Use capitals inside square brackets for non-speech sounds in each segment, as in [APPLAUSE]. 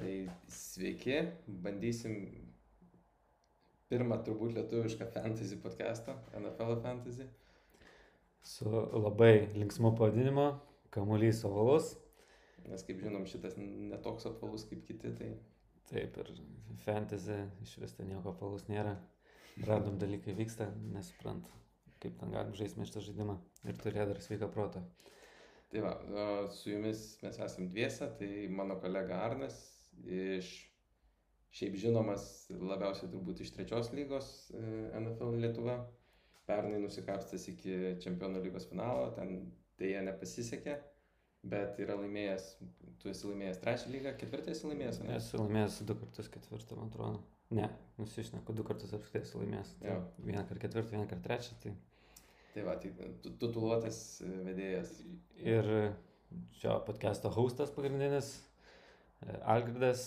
Tai sveiki, bandysim pirmą turbūt lietuvišką fantasy podcastą, NFL fantasy. Su labai linksmu pavadinimu, kamuolys ovalus. Nes kaip žinom, šitas netoks apvalus kaip kiti, tai Taip, ir fantasy iš vis ten nieko apvalus nėra. Random dalykai vyksta, nesuprant, kaip ten galim žaisti šitą žaidimą ir turėti dar sveiką protą. Tai va, su jumis mes esam dviese, tai mano kolega Arnas iš šiaip žinomas labiausiai turbūt iš trečios lygos e, NFL Lietuva. Pernai nusikapstęs iki čempionų lygos finalo, ten dėja nepasisekė, bet yra laimėjęs, tu esi laimėjęs trečią lygą, ketvirtą esi laimėjęs, ne? Esu laimėjęs du kartus ketvirtą, man atrodo. Ne, nusišneku, du kartus apskritai esu laimėjęs. Tai Jo. vieną kartą ketvirtą, vieną kartą trečią. Tai... Tai va, tai tu- tituluotas e, vedėjas. Ir šio podcast'o hostas pagrindinis, e, Algirdas,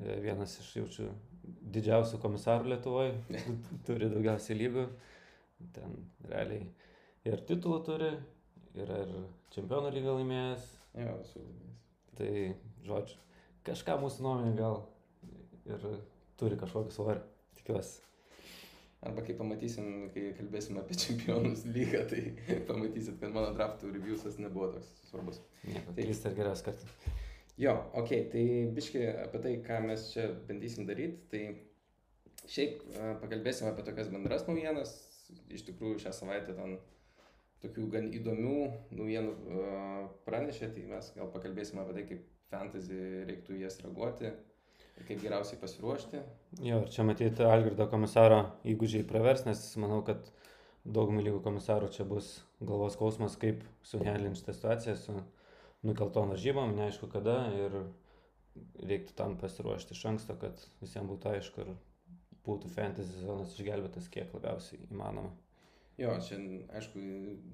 e, vienas iš jaučiu didžiausių komisarų Lietuvoje, [LAUGHS] turi daugiausiai lygų, ten realiai ir titulų turi, yra ir čempionų lygą laimėjęs, Jo, esu laimėjęs. tai žodžiu, kažką mūsų nuomonė gal ir turi kažkokį svorį, tikiuosi. Arba kai pamatysim, kai kalbėsim apie čempionus [LAUGHS] lygą, tai [LAUGHS] pamatysit, kad mano draftų reviewsas nebuvo toks svarbus. Nieko, Tai- keista ir geriausias kartas. Jo, ok, tai biški apie tai, ką mes čia bandysim daryti, tai šiaip e, pakalbėsim apie tokias bendras naujienas. Iš tikrųjų šią savaitę ten tokių gan įdomių naujienų e, pranešė, tai mes gal pakalbėsim apie tai, kaip fantasy reiktų jas reaguoti kaip geriausiai pasiruošti. Jo, ir čia matyti Algirdo komisaro įgūdžiai pravers, nes manau, kad daugumai lygų komisarų čia bus galvos skausmas, kaip suhelinti šitą situaciją su nukeltom varžybom, neaišku kada ir reiktų tam pasiruošti iš anksto, kad visiems būtų aišku ir būtų fantasy sezonas išgelbėtas kiek labiausiai įmanoma. Jo, čia aišku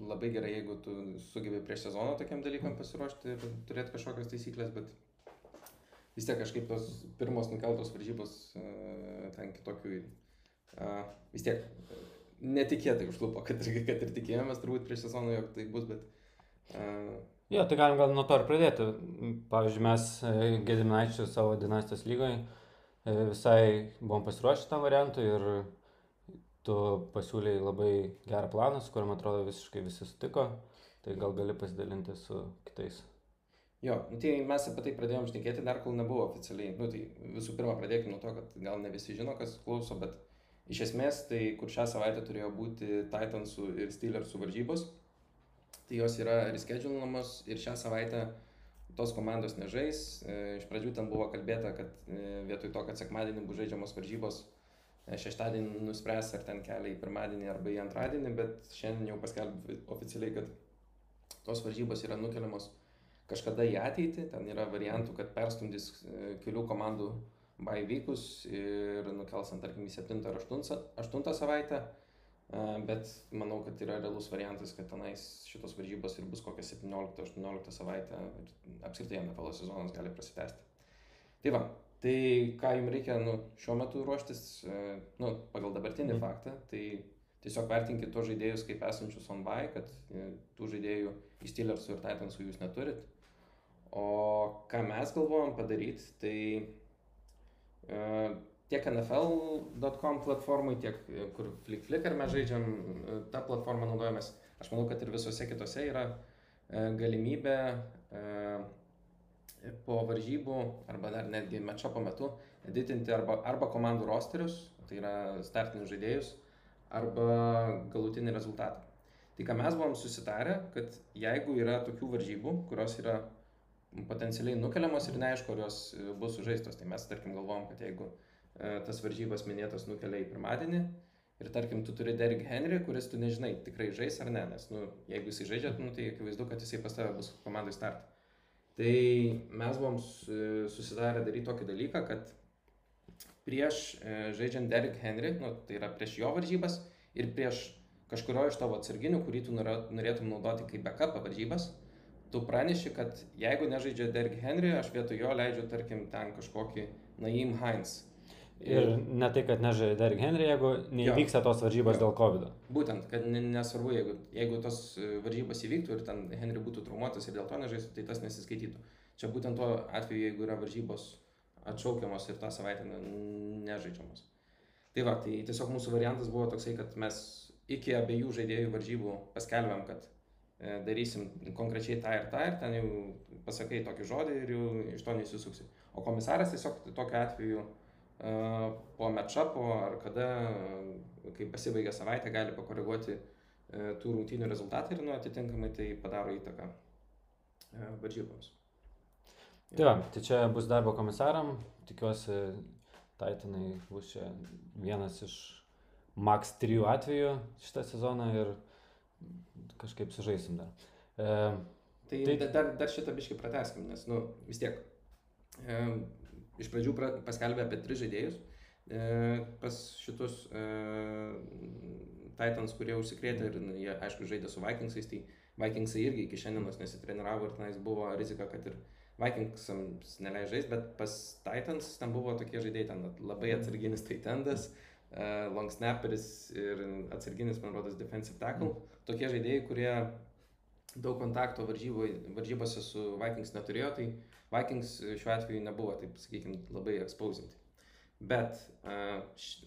labai gerai, jeigu tu sugebi prieš sezoną tokiam dalykam pasiruošti ir turėti kažkokias taisyklės, bet vis tiek kažkaip tos pirmos nukeltos varžybos e, ten kitokių, e, vis tiek e, netikėtai užlupo, kad, ir- kad ir tikėjomės turbūt prieš sezoną, jog tai bus, bet Jo, tai galim gal nuo to ir pradėti. Pavyzdžiui, mes e, Gediminaičių savo dinastijos lygoje visai buvom pasiruošę tam variantui ir tu pasiūlėjai labai gerą planą, su kuriuo, man atrodo, visiškai visi sutiko. Tai gal gali pasidalinti su kitais. Jo, nu, tai mes apie tai pradėjom šnekėti dar kol nebuvo oficialiai. Nu, tai visų pirma, pradėkime nuo to, kad gal ne visi žino, kas klauso, bet iš esmės tai, kur šią savaitę turėjo būti Titansų ir Steelersų varžybos, tai jos yra reschedulinamos ir šią savaitę tos komandos nežais. E, Iš pradžių ten buvo kalbėta, kad e, vietoj to, kad sekmadienį bus žaidžiamos varžybos, e, šeštadienį nuspręs ar ten kelią į pirmadienį arba į antradienį, bet šiandien jau paskelbė oficialiai, kad tos varžybos yra nukeliamos kažkada į ateitį, ten yra variantų, kad perstumdys kelių komandų bai vykus ir nukels ant, tarkim, į 7 ar 8 savaitę, E, bet manau, kad yra realus variantas, kad tenais šitos varžybos ir bus kokią 17-18 savaitę ir apskritai NFL sezonas gali prasitęsti. Tai va, tai ką jums reikia nu, šiuo metu ruoštis, e, nu, pagal dabartinį Mhm. faktą, tai tiesiog vertinkit tos žaidėjus kaip esančius on buy, kad e, tų žaidėjų į Steelersų ir Titansų jūs neturit. O ką mes galvojam padaryti, tai e, tiek NFL.com platformai, tiek e, kur FlickFlicker mes žaidžiam, e, tą platformą naudojamės. Aš manau, kad ir visose kitose yra e, galimybė po varžybų arba dar netgi mečapo metu editinti arba, arba komandų rosterius, tai yra startinius žaidėjus, arba galutinį rezultatą. Tai ką mes buvom susitarę, kad jeigu yra tokių varžybų, kurios yra potencialiai nukeliamos ir neaišku, ar jos bus sužaistos, tai mes tarkim galvom, kad jeigu e, tas varžybas minėtas nukelia į pirmadienį ir tarkim tu turi Derrick Henry, kuris tu nežinai tikrai žais ar ne, nes nu, jeigu jisai žaidžia, nu, tai akivaizdu, kad jisai pas tave bus komandai start. Tai mes buvom su- susidarę daryti tokį dalyką, kad prieš e, žaidžiant Derrick Henry, nu, tai yra prieš jo varžybas ir prieš kažkurio iš tavo atsarginių, kurį tu norė- norėtum naudoti kaip backup varžybas, tu praneši, kad jeigu nežaidžia Derrick Henry, aš vietoj jo leidžiu, tarkim, ten kažkokį Naim Heinz. Ir ne tai, kad nežaidė Derrick Henry, jeigu neįvyksta tos varžybos Jo. dėl COVID. -o. Būtent, kad ne- nesvarbu, jeigu, jeigu tos e, varžybos įvyktų ir ten Henry būtų traumuotas ir dėl to nežaistų, tai tas nesiskaitytų. Čia būtent tuo atveju, jeigu yra varžybos atšaukiamos ir tą savaitę ne- nežaidžiamos. Tai va, tai tiesiog mūsų variantas buvo toksai, kad mes iki abiejų žaidėjų varžybų paskelbėm, kad e, darysim konkrečiai tą ir tą ir ten jau pasakai tokį žodį ir jau iš to neįsisuksi. O komisaras tiesiog tokiu atveju po matchupo ar kada, kai pasibaigia savaitė, gali pakoreguoti e, tų rungtynių rezultatą ir nu, atitinkamai tai padaro įtaką e, varžyboms. Tai va, tai čia bus darbo komisaram, tikiuosi, Titanai bus čia vienas iš max 3 atvejų šitą sezoną ir kažkaip sužaisim dar. E, Tai, Tai- tai dar, dar šitą biškį prateskim, nes nu, vis tiek e, iš pradžių pra, paskelbė apie tris žaidėjus. E, pas šitus e, Titans, kurie užsikrėtė ir jie, aišku, žaidė su Vikingsais, tai Vikingsai irgi iki šiandienos nesitreniravo ir tenais buvo rizika, kad ir Vikingsams neleis žaisti, bet pas Titans ten buvo tokie žaidėjai, ten labai atsarginis Titendas, e, long snapperis ir atsarginis, man rodos, defensive tackle. Tokie žaidėjai, kurie daug kontakto varžybo- varžybose su Vikings neturėjo, tai Vikings šiuo atveju nebuvo, taip sakykime, labai exposinti. Bet uh,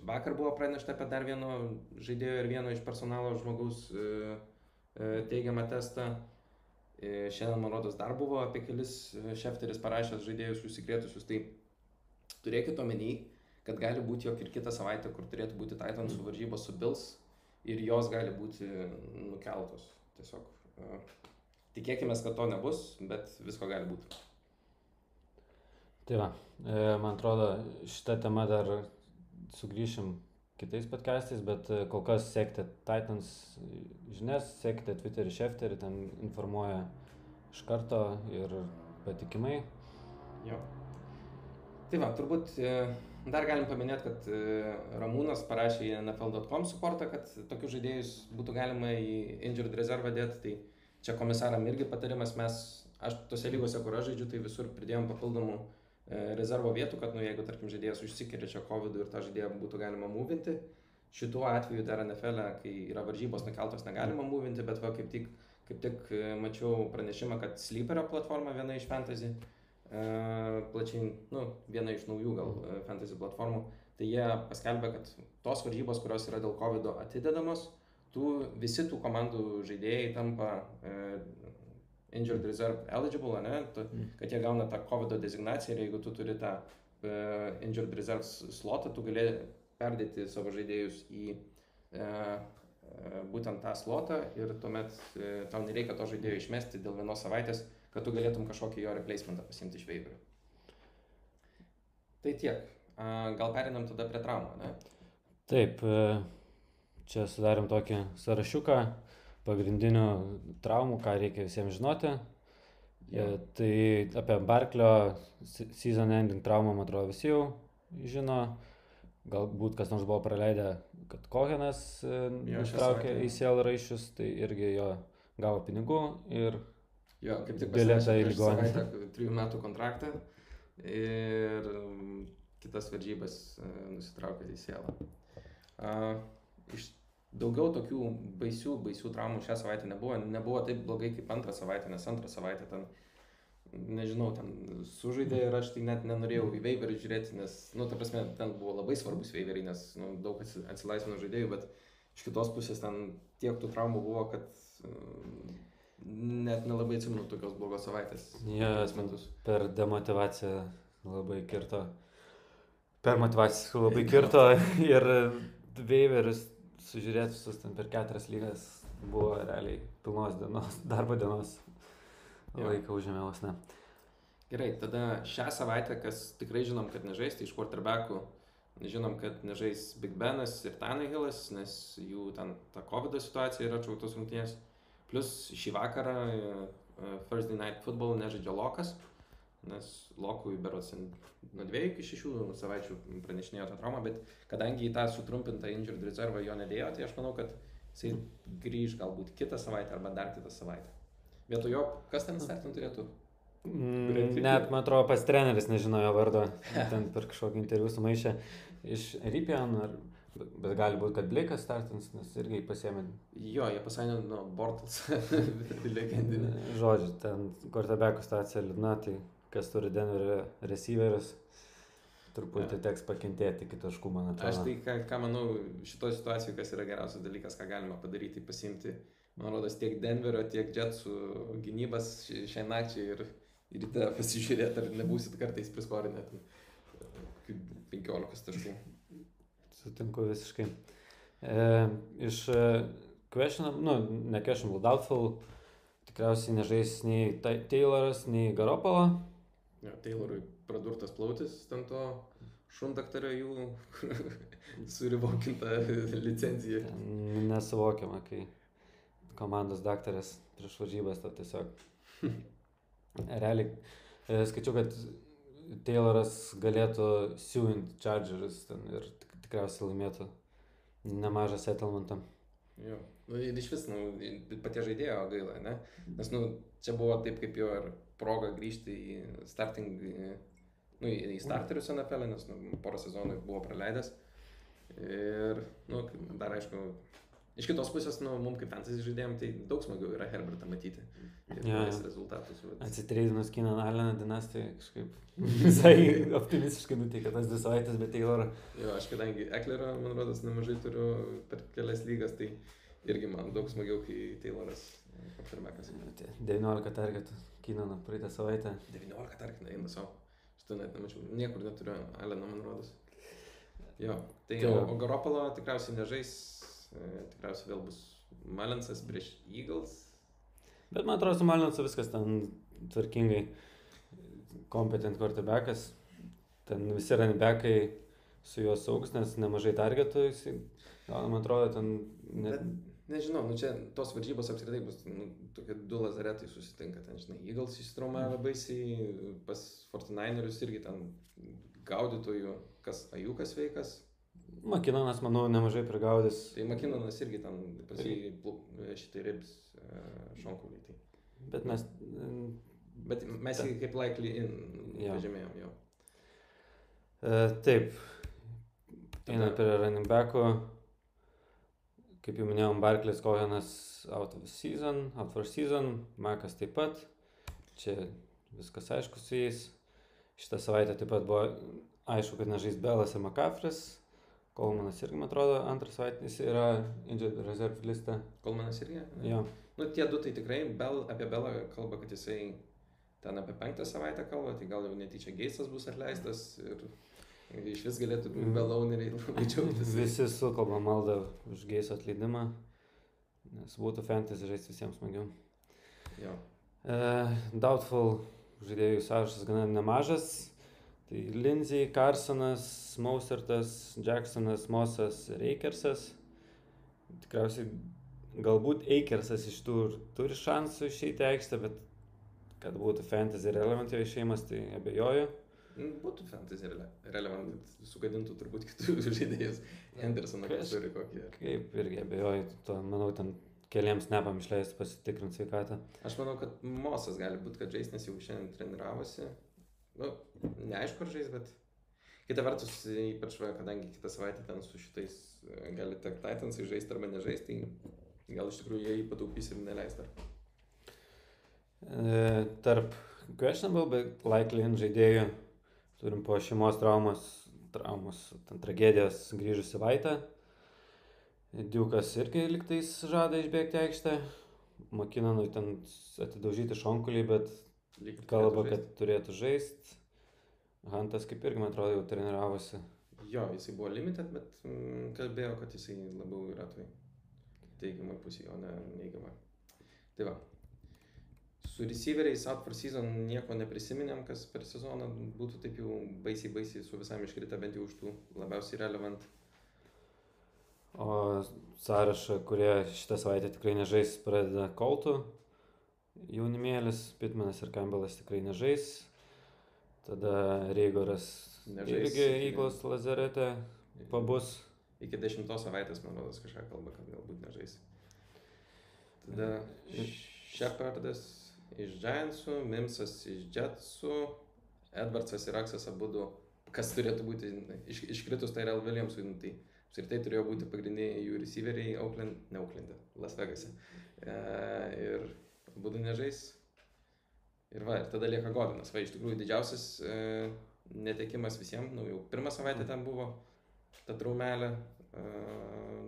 vakar buvo pranešta apie dar vieno žaidėjo ir vieno iš personalo žmogaus uh, teigiamą testą. Šiandien, man rodos, dar buvo apie kelis šefteris parašęs žaidėjus užsikrėtusius. Tai turėkit omeny, kad gali būti, jog ir kitą savaitę, kur turėtų būti Titansų varžybos su Bills, ir jos gali būti nukeltos. Tiesiog tikėkime, kad to nebus, bet visko gali būti. Tai va, e, man atrodo, šitą temą dar sugrįšim kitais podcastais, bet e, kol kas sekite Titans žinias, sekite Twitterį, Šefterį, ten informuoja iš karto ir patikimai. Jo. Tai va, turbūt e, dar galim paminėti, kad Ramūnas parašė į NFL.com suportą, kad tokius žaidėjus būtų galima į injured rezervą dėti. Tai čia komisaram irgi patarimas, mes, aš tose lygose, kur aš žaidžiu, tai visur pridėjom papildomų e, rezervo vietų, kad, nu, jeigu, tarkim, žaidėjas užsikrečia COVID ir tą žaidėją būtų galima mūvinti. Šituo atveju dar NFL, e, kai yra varžybos nukeltos, negalima mūvinti, bet va, kaip tik, kaip tik e, mačiau pranešimą, kad Sleeperio platforma viena iš fantasy e, plačiai, nu, viena iš naujų gal e, fantasy platformų, tai jie paskelbė, kad tos varžybos, kurios yra dėl COVID atidedamos, tų, visi tų komandų žaidėjai tampa e, injured reserve eligible, ne, tu, Mm. kad jie gauna tą COVID designaciją ir jeigu tu turi tą e, injured reserve slotą, tu gali perdėti savo žaidėjus į e, būtent tą slotą ir tuomet e, tau nereikia to žaidėjo išmesti dėl vienos savaitės, kad tu galėtum kažkokį jo replacementą pasimti iš veiverių. Tai tiek. A, Gal perinam tada prie traumų, ne? Taip, čia sudarėm tokį sąrašiuką pagrindinių traumų, ką reikia visiems žinoti. E, Tai apie Barklio se- season ending traumą, man atrodo, visi jau žino. Galbūt kas nors buvo praleidę, kad Kohenas e, ištraukė savaitę. ACL raiščius, tai irgi jo gavo pinigų ir Jo, kaip tik Bilietą į ligoninę. trijų metų kontraktą ir um, kitas varžybas uh, nusitraukė į sielą. Uh, iš daugiau tokių baisių, baisių traumų šią savaitę nebuvo. Nebuvo taip blogai kaip antrą savaitę, nes antrą savaitę ten, nežinau, ten sužaidė ir aš tai net nenorėjau į veiverį žiūrėti, nes, nu, ta prasme, ten buvo labai svarbus veiveriai, nes nu, daug atsi- atsilaisvino žaidėjų, bet iš kitos pusės ten tiek tų traumų buvo, kad um, net nelabai atsimenu tokios blogos savaitės. Jo, metus. per demotivaciją labai kirto. Per motivaciją labai kirto [LAUGHS] ir Veiveris sužiūrėti visus ten per keturias lygas buvo realiai pilnos dienos, [LAUGHS] darbo dienos laiką užėmė vos ne. Gerai, tada šią savaitę, kas tikrai žinom, kad nežais, tai iš quarterbackų žinom, kad nežais Big Benas ir Tanahillas, nes jų ten ta COVID situacija yra atšauktos rungtynės. Plus šį vakarą e, e, Thursday Night Football nežaidžia Lokas, nes Lokui berots nuo dviejų iki šešių savaičių pranešinėjo tą traumą, bet kadangi į tą sutrumpintą injured reservą jo nedėjo, tai aš manau, kad jisai grįž galbūt kitą savaitę arba dar kitą savaitę. Vietoj jo, kas ten startint turėtų? Mm, Brentford. Net, man atrodo, pas treneris nežino jo vardo, ten per kažkokį interviu sumaišė iš Rypian, ar, bet gali būti, kad Blikas startins, nes irgi pasėmė Jo, jie pasakė nuo Bortals, [LAUGHS] legendinė. žodžių, ten quarterbackų situacija liūdna, tai kas turi Denverio receiverius, truputį teks pakentėti iki taškų, man atrodo. Aš tai, ką, ką manau, šitoje situacijoje, kas yra geriausias dalykas, ką galima padaryti, pasimti, man rodos, tiek Denverio, tiek Jetsų gynybas ši- šiai nakčiai ir, ryte pasižiūrėti, ar nebūsit kartais priskorinę ten, e, 15 taškų. Sutinku visiškai. E, iš e, questionable, nu, ne questionable, doubtful, tikriausiai nežais nei Tai- Tayloras, nei Garopolo. Jo, Taylorui pradurtas plautis, ten to šundaktario jų surivokinta licencija. Ten Nesuvokiama, kai komandos daktaras prieš varžybas to tiesiog. [LAUGHS] Realiai, e, skaičiau, kad Tayloras galėtų siūint Chargers ten ir tik- tikriausiai laimėtų nemažą settlementą. Jo. Nu, iš vis, nu, patie žaidėjo gaila, ne? Nes, nu, čia buvo taip kaip jo ir proga grįžti į starting, nu, į starterius NFL, nes, nu, porą sezonų buvo praleidęs. Ir, nu, dar aišku, iš kitos pusės, nu, mums kaip fantasy žaidėjom, tai daug smagiau yra Herbertą matyti. Ir yeah. rezultatus. vat. Atsitreidinus Kinan Alleną dinastiją kažkaip [LAUGHS] visai optimistiškai nuteikė tas dvi savaitės, bet Taylorą Jo, aš kadangi Eklerio, man rodos, nemažai turiu per kelias lygas, tai irgi man daug smagiau, kai Tayloras quarterbackas. 19 targetų Kinaną praeitą savaitę. 19 tarkina eina savo. Šitą net nemačiau. Niekur neturiu Aleno, man rodos. Jo. Tai Tai o, Garopolo tikriausiai nežais. E, tikriausiai vėl bus Malensas prieš Eagles. Bet man atrodo, su Malinsu viskas ten tvarkingai. Competent quarterbackas. Ten visi runningbackai su juo saugs, nes nemažai targetų gauna, man atrodo, ten net... Bet nežinau, nu čia tos varžybos apskritai bus, nu, tokie du lazaretai susitinka ten, žinai. Eagles įsitraumavo baisiai, pas 49erius irgi ten gaudytojų, kas Ajukas veikas. Makinonas, manau, nemažai prigaudys. Tai Makinonas irgi ten pas jį plu- šitai ribs e, šonkuliai. Tai. Bet mes... Bet mes jį kaip likely in Jo. pažymėjom jau. E, taip, Tada- eina prie running backų. Kaip jau minėjom, Barklės Kohenas out of season, out for season, Makas taip pat. Čia viskas aišku su jais. Šitą savaitę taip pat buvo aišku, kad nežais Belas ir Makafris. Kolmanas irgi, man atrodo, antras savaitės yra injured reserve liste. Kolmanas irgi. Jo. Nu, tie du tai tikrai, Bel, apie Belą kalba, kad jisai ten apie penktą savaitę kalba, tai gal jau netyčia Geisas bus atleistas ir iš vis galėtų Mhm. Bel owneriai [LAUGHS] labai džiaugtis. Visi sukalba maldą už geisų atleidimą, nes būtų fantasy žaisti visiems smagiau. Jo. Uh, doubtful žaidėjų sąrašas gana nemažas. Tai Lindsay, Carsonas, Mausertas, Jacksonas, Mosas, Reikersas. Tikriausiai galbūt Eikersas iš tų turi šansų išeiti aikštę, bet kad būtų fantasy relevant jo išėjimas, tai abejoju. Būtų fantasy rele- relevant, sugadintų turbūt kitus [LAUGHS] žaidėjus. Hendersoną, kas turi kokį. Kaip irgi abejoju, to manau ten keliams nepam išleisti pasitikrinti sveikatą. Aš manau, kad Mosas gali būti, kad žais, nes jau šiandien treniravosi. Nu, neaišku, ar žais, bet kita vertus, ypač, va, kadangi kitą savaitę ten su šitais e, gali tek Titansai žaisti arba nežaisti, tai gal iš tikrųjų jie pataupys ir neleis dar. E, tarp questionable, bet likely žaidėjų turim po šeimos traumos, traumos, ten tragedijos grįžusi Vaitą. Diukas irgi liktais žada išbėgti aikštę. Makinanui ten atidaužyti šonkulį, bet kalba, kad turėtų žaisti. Hantas kaip irgi, man atrodo, jau treniravosi. Jo, jisai buvo limited, bet mm, kalbėjo, kad jisai labiau yra toj teigiamai pusėje, o ne neigiamai. Tai va. Su receiveriais out for season nieko neprisiminėm, kas per sezoną būtų taip jau baisiai, baisiai su visam iškrita, bent jau už tų labiausiai relevant. O sąrašą, kurie šitą savaitę tikrai nežais, pradeda Koltų. Jaunimėlis, Pitmanas ir Campbellas tikrai nežais. Tada Reigoras Nežais irgi Eagles lazerete pabus. Iki dešimtos savaitės, man rodos, kažką kalba, kad galbūt nežais. Tada Shepardas iš Giantsų, Mimsas iš Jetsų, Edvardsas ir Aksas abu, du, kas turėtų būti iš, iškritus tai Real Williamsui, nu, tai apskritai turėjo būti pagrindiniai jų receiveriai Auckland, ne Aucklande, Las Vegase. E, ir abu du nežais. Ir va, ir tada lieka Godinas. Va, iš tikrųjų didžiausias e, netekimas visiems, nu jau pirmą savaitę ten buvo ta traumelė, e,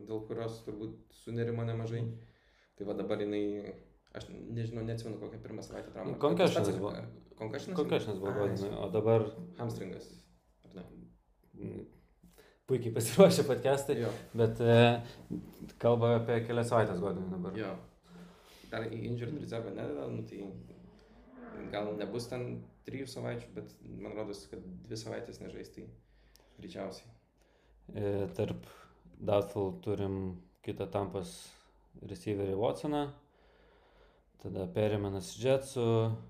dėl kurios turbūt sunerimo nemažai. Tai va dabar jinai, aš nežinau, neatsimenu kokią pirmą savaitę traumą. Pats- buvo. Kokios buvo godinai, o dabar Hamstringas. Ar ne? mm, puikiai pasiruošę podcastai, bet e, kalba apie kelias savaitės godinai dabar. Jo. Dar į injured reservą nededa, nu, tai gal nebus ten trijų savaičių, bet man rodos, kad dvi savaitės nežais, tai greičiausiai. E, tarp Doubtful turim kitą tampas receiverį Watsoną, tada Perimanas Jetsų,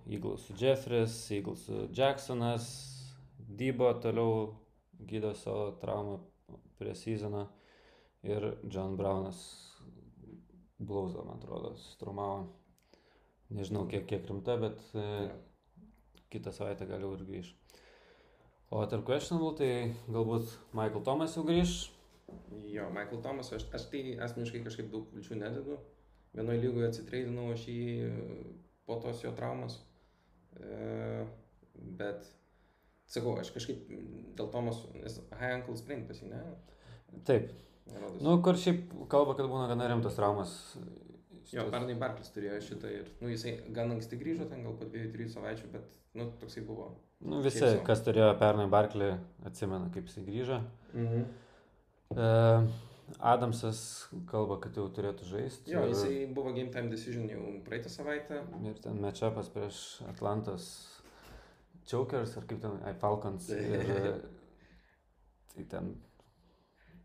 Eaglesų Jeffries, Eaglesų Jacksonas, Dybo toliau gydo savo traumą prie sezono ir John Brownas Blauzą, man atrodo, sustraumavo. Nežinau, kiek, kiek rimta, bet e, kitą savaitę gal jau ir grįž. O tarp questionable, tai galbūt Michael Thomas jau grįž. Jo, Michael Thomas, aš, aš tai asmeniškai kažkaip daug vilčių nededu. Vienoje lygoje atsitreidinau aš jį po tos jo traumos. E, bet, sakau, aš kažkaip dėl Tomas, nes high ankle sprain pas jį, ne? Taip. Nerodos. Nu, kur šiaip kalba, kad būna gana rimtas traumas. Jo, pernai Barklis turėjo šitą ir, nu, jisai gan anksti grįžo, ten gal po dviejų, trijų savaičių, bet, nu, toksai buvo. Nu, visi, Šiaip kas turėjo pernai Barklį, atsimena, kaip jisai grįžo. Mhm. E, Adamsas kalba, kad jau turėtų žaisti. Jo, jisai buvo game time decision jau praeitą savaitę. Ir ten matchupas prieš Atlantos Chokers, ar kaip ten, ai, Falcons. [LAUGHS] Ir tai ten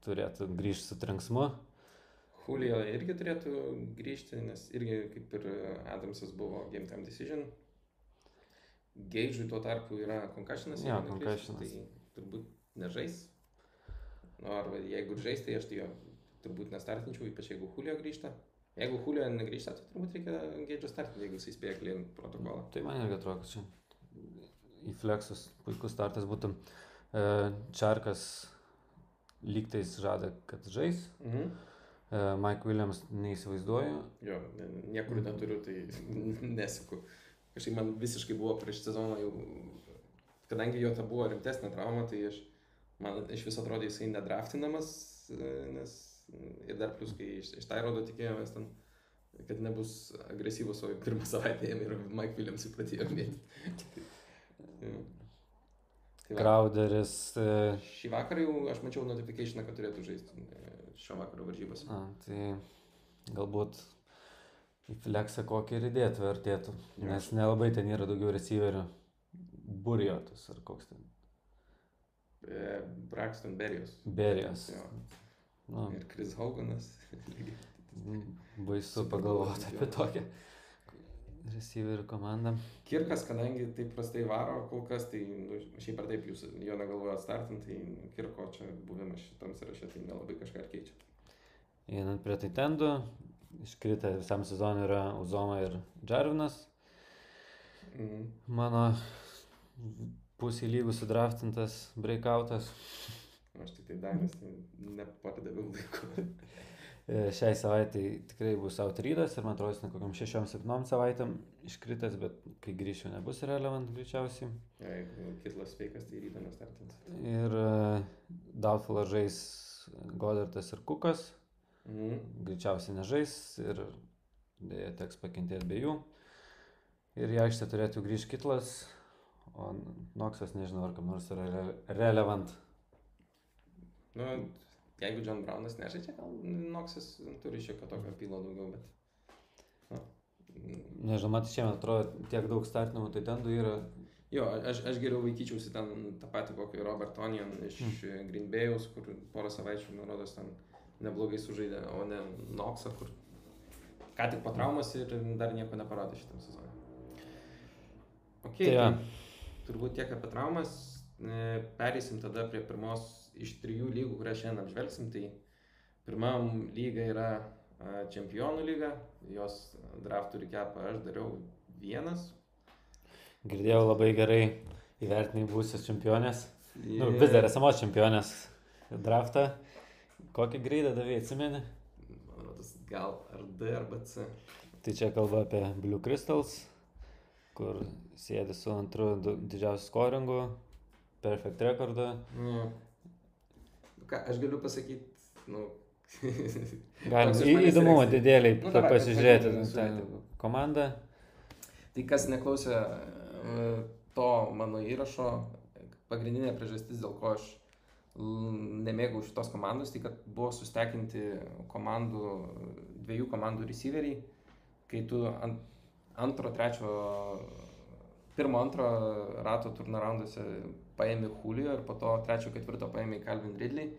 turėtų grįžti su trenksmu. Julio irgi turėtų grįžti, nes irgi kaip ir Adamsas buvo game time decision. Geidžui tuo tarpu yra. Jo, jeigu neklystu, concussionas. Tai turbūt nežais. Nu, arba jeigu žais, tai aš tai jo turbūt nestartinčiau, ypač jeigu Julio grįžta. Jeigu Julio negrįžta, tai turbūt reikia Geidžio startinti, jeigu jisai spėja klien protokolą. Tai man irgi atrodo, kad čia į flexus puikus startas būtų. E, Čarkas lygtais žada, kad žais. Mhm. E, Mike Williams neįsivaizduoju. Jo, niekur neturiu, tai [LAUGHS] nesuku. Kažkaip man visiškai buvo prieš sezoną jau, kadangi jo ta buvo rimtesnė trauma, tai aš, man iš viso atrodė jisai nedraftinamas, e, nes ir dar plus, kai iš, iš tai rodo tikėjomės ten, kad nebus agresyvus, o pirmą savaitę jam ir Mike Williams pradėjo mėtyti. [LAUGHS] Tai. Crowderis. E, Šį vakarą jau aš mačiau notifikationą, kad turėtų žaisti e, šio vakaro varžybas. a, tai galbūt į flexą kokį ir įdėtų vertėtų. Nes nelabai ten yra daugiau receiverių. Burjotas ar koks ten. E, Braxton Berrios. Berijas. Jo. Nu, Ir Chris Hoganas. [LAUGHS] baisu Super pagalvoti apie tokią receiverių komandą. Kirkas, kadangi taip prastai varo kol kas, tai nu, šiaip ar taip jūs jo negalvojat startinti, tai Kirko čia buvimas šitam sąraše tai nelabai kažką keičia. Einant prie Taitendų, iškritę visam sezonui yra Uzoma ir Jarvinas. Mhm. Mano pusė lygų sudraftintas breakoutas. Aš tik tai Danis, tai nepardaviau laiko. E, Šiai savaitai tikrai bus outrydas ir man atrodo, jis ne kokiam 6-7 savaitėm iškritęs, bet kai grįšiu nebus relevant greičiausiai. Jeigu kitlas sveikas, tai ryto nestartins. Ir uh, Doubtful žais Godartas ir Kukas, Mhm. greičiausiai nežais ir dėja teks pakentėti be jų. Ir į aikštę turėtų grįžti kitlas, o Noksas nežinau, ar kam nors yra re relevant. Nu, jeigu John Brownas nežaidžia, gal Noksas turi šiokio tokio pilo daugiau, bet... Nu, Nežinau, man šiemet atrodo tiek daug startinimų, tai ten du yra. Jo, aš, aš geriau vaikyčiausi ten tą patį kokį Robert Onion iš mm. Green Bay'us, kur porą savaičių, man rodos, ten neblogai sužaidė, o ne Noksą, kur ką tik po traumas ir dar nieko neparodė šitam sezonui. Ok, Tai tai, tai turbūt tiek apie traumas. E, Pereisim tada prie pirmos iš trijų lygų, kurią šiandien apžvelgsim. Tai pirmam lyga yra a, čempionų lyga, jos draftų recapą aš dariau vienas. Girdėjau labai gerai įvertinai būsios čempionės. Nu, vis dar esamos čempionės draftą. Kokį greidą davai, atsimeni? Man rodos, gal ar D, arba C. Tai čia kalba apie Blue Crystals, kur sėdi su antru du- didžiausiu skoringu. perfect rekordą. Nu, ką, aš galiu pasakyti, nu, [LAUGHS] Galim įdomumo didėliai Nu, davai, pasižiūrėti komandą. Tai kas neklausė e, to mano įrašo, pagrindinė priežastis, dėl ko aš nemėgau šitos komandos, tai kad buvo sustekinti komandų, dviejų komandų receiveriai, kai tu ant, antro, trečio, pirmo, antro rato turnarounduose paėmė Julio ir po to trečio, ketvirto paėmė Calvin Ridley.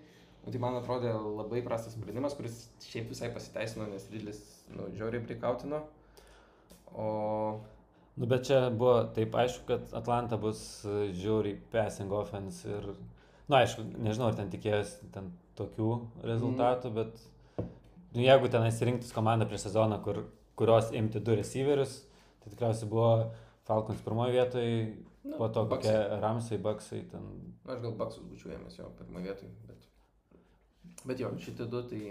Nu, tai man atrodė labai prastas sprendimas, kuris šiaip visai pasiteisino, nes Ridlis, nu, žiauriai prikautino. O Nu, bet čia buvo taip aišku, kad Atlanta bus žiauriai passing offense ir, nu, aišku, nežinau, ar ten tikėjosi ten tokių rezultatų, mm. bet nu, jeigu ten įsirinktis komandą prieš sezoną, kur, kurios imti du receiverius, tai tikriausiai buvo Falcons pirmoje vietoje, Nu, po to kokie Ramsai, Baksai ten. Na, aš gal baksus būčiau ėmęs jo pirmą vietą, bet... Bet jo, šitie du tai...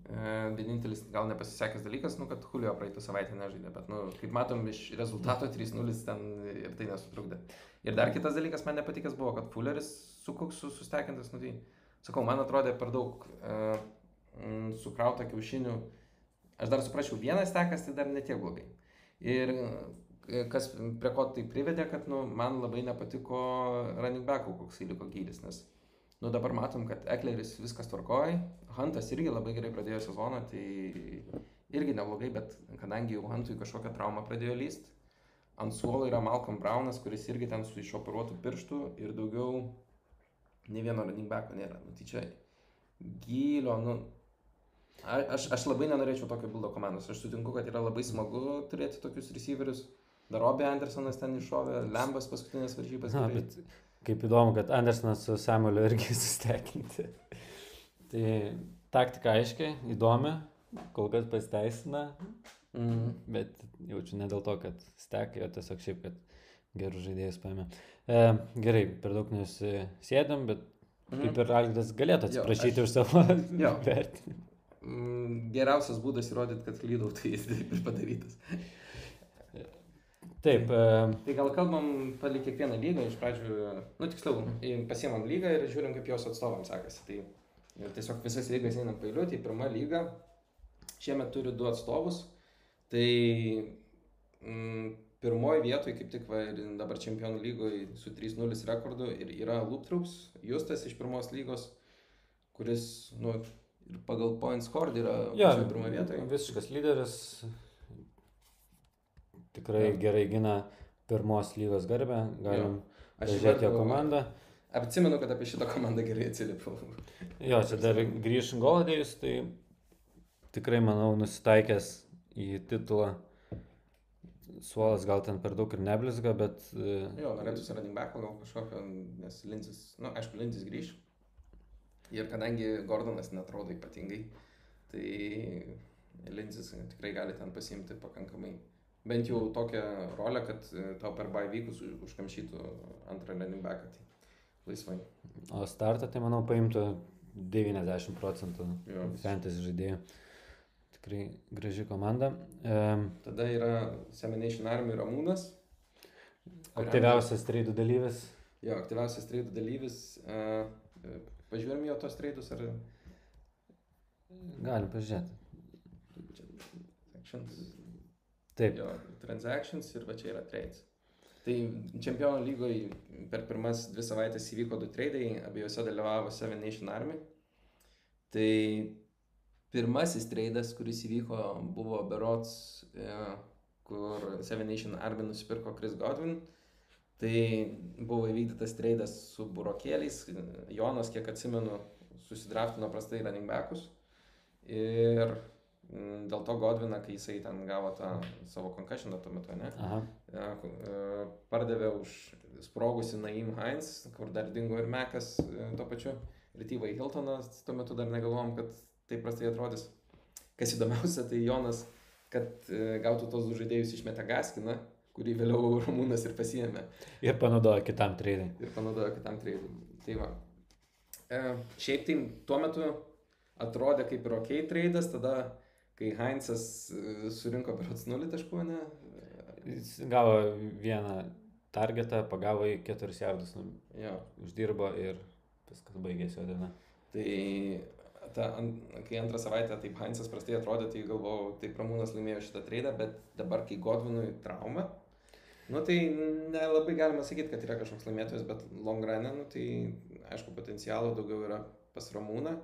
E, vienintelis gal nepasisekęs dalykas, nu, kad Julio praeitą savaitę nežaidė, bet, nu, kaip matom, iš rezultato 3-0 ten ir tai nesutrukdė. Ir dar kitas dalykas man nepatikęs buvo, kad Fulleris su Kuksu sustekintas, nu, tai, sakau, man atrodė per daug e, mm, sukrauta kiaušinių. Aš dar suprasčiau, vienas tekas tai dar netiek blogai. Ir e, kas prie ko tai privedė, kad, nu, man labai nepatiko running backų, koks įliko gylis, nes Nu dabar matom, kad Ekleris viskas tvarkoja, Huntas irgi labai gerai pradėjo sezoną, tai irgi neblogai, bet kadangi jau Huntui kažkokią traumą pradėjo lyst, ant suolo yra Malcolm Brownas, kuris irgi ten su išoperuotų pirštų ir daugiau ne vieno running backo nėra. Nu, tai čia gylio, nu, aš, aš labai nenorėčiau tokio bildo komandos. Aš sutinku, kad yra labai smagu turėti tokius receiverius. Dar Robė Andersonas ten iššovė, Lembas paskutinės varžybas. Na, bet kaip įdomu, kad Andersonas su Samueliu irgi [LAUGHS] sustekinti. tai taktika aiškiai, įdomi, kol kas pasiteisina, Mm. bet jaučiu ne dėl to, kad stekai, o tiesiog šiaip, kad gerus žaidėjus paėmė. E, gerai, per daug nesėdėm, bet Mhm. kaip ir Algirdas galėtų Jo, atsiprašyti už savo [LAUGHS] vertinimą. Mm, Geriausias būdas įrodyti, kad klydau, tai jis taip ir padarytas. Taip, e, Tai gal kalbam palik kiekvieną lygą, iš pradžių, nu tiksliau, į- pasiemam lygą ir žiūrim, kaip jos atstovams sekasi. Tai ir tiesiog visas lygas einam pailiu, tai pirma lyga šiemet turi du atstovus. Tai mm, pirmoji vietoje, kaip tik va, ir dabar čempionų lygoje su 3-0 rekordu ir yra Luptraups, Justas iš pirmos lygos, kuris, nu, ir pagal point score yra pačioj pirmoje vietoje. visiškas lyderis. Tikrai Jo. gerai gina pirmos lygos garbę, galim Aš žiūrėti jo komandą. Atsimenu, kad apie šitą komandą gerai atsiliepiau. Jo, čia dar grįž Goldėjus, tai tikrai, manau, nusitaikęs į titulą. Suolas gal ten per daug ir neblizga, bet... e, Jo, norėtųsi running backo gal kažkokio, nes Lincis, na, nu, aišku, Lincis grįž. Ir kadangi Gordonas netrodo ypatingai, tai Lincis tikrai gali ten pasiimti pakankamai. Bent jau tokią rolę, kad e, tau per bai vykus už- užkamšytų antrą running backą. Tai laisvai. O startą, tai manau, paimtų 90 procentų Jo, fantasy žaidėjų. Tikrai graži komanda. E, Tada yra Semination Army Ramūnas. aktyviausias treidų dalyvis. Jo, aktyviausias treidų dalyvis. Uh, pažiūrėjom jo tos treidus ar... Galim pažiūrėti. Actions. Taip, Jo, transactions ir va čia yra trades. Tai čempionų lygoje per pirmas dvi savaitės įvyko du tradai, abiejose dalyvavo Seven Nation Army. Tai pirmasis tradas, kuris įvyko, buvo Berots, e, kur Seven Nation Army nusipirko Chris Godwin. Tai buvo įvykdytas tradas su burokėliais. Jonas, kiek atsimenu, susidraftino prastai running backus. Ir mm, dėl to Godviną, kai jisai ten gavo tą savo concussioną tuo metu, ne? aha. E, pardavė už sprogusį Naim Heinz, kur dar dingo ir Mekas e, tuo pačiu. Ir Tyvai Hiltonas, tuo metu dar negalvom, kad taip prastai atrodys. Kas įdomiausia, tai Jonas, kad e, gautų tos du žaidėjus išmetė Gaskiną, kurį vėliau Rumūnas ir pasiėmė Ir panaudojo kitam treidai. ir panaudojo kitam treidui. Tai va. E, šiaip tai tuo metu atrodė kaip ir ok treidas, tada kai Heinzas e, surinko berots 0 taškų, ne? Jis gavo vieną targetą, pagavo į 4 jardus, nu, uždirbo ir viskas baigėsi jo diena. Tai ta, kai antrą savaitę taip Heinzas prastai atrodė, tai galvojau, taip Ramūnas laimėjo šitą treidą, bet dabar, kai Godvinui trauma, nu tai nelabai galima sakyti, kad yra kažkoks laimėtojas, bet long run'e, nu tai aišku, potencialo daugiau yra pas Ramūną.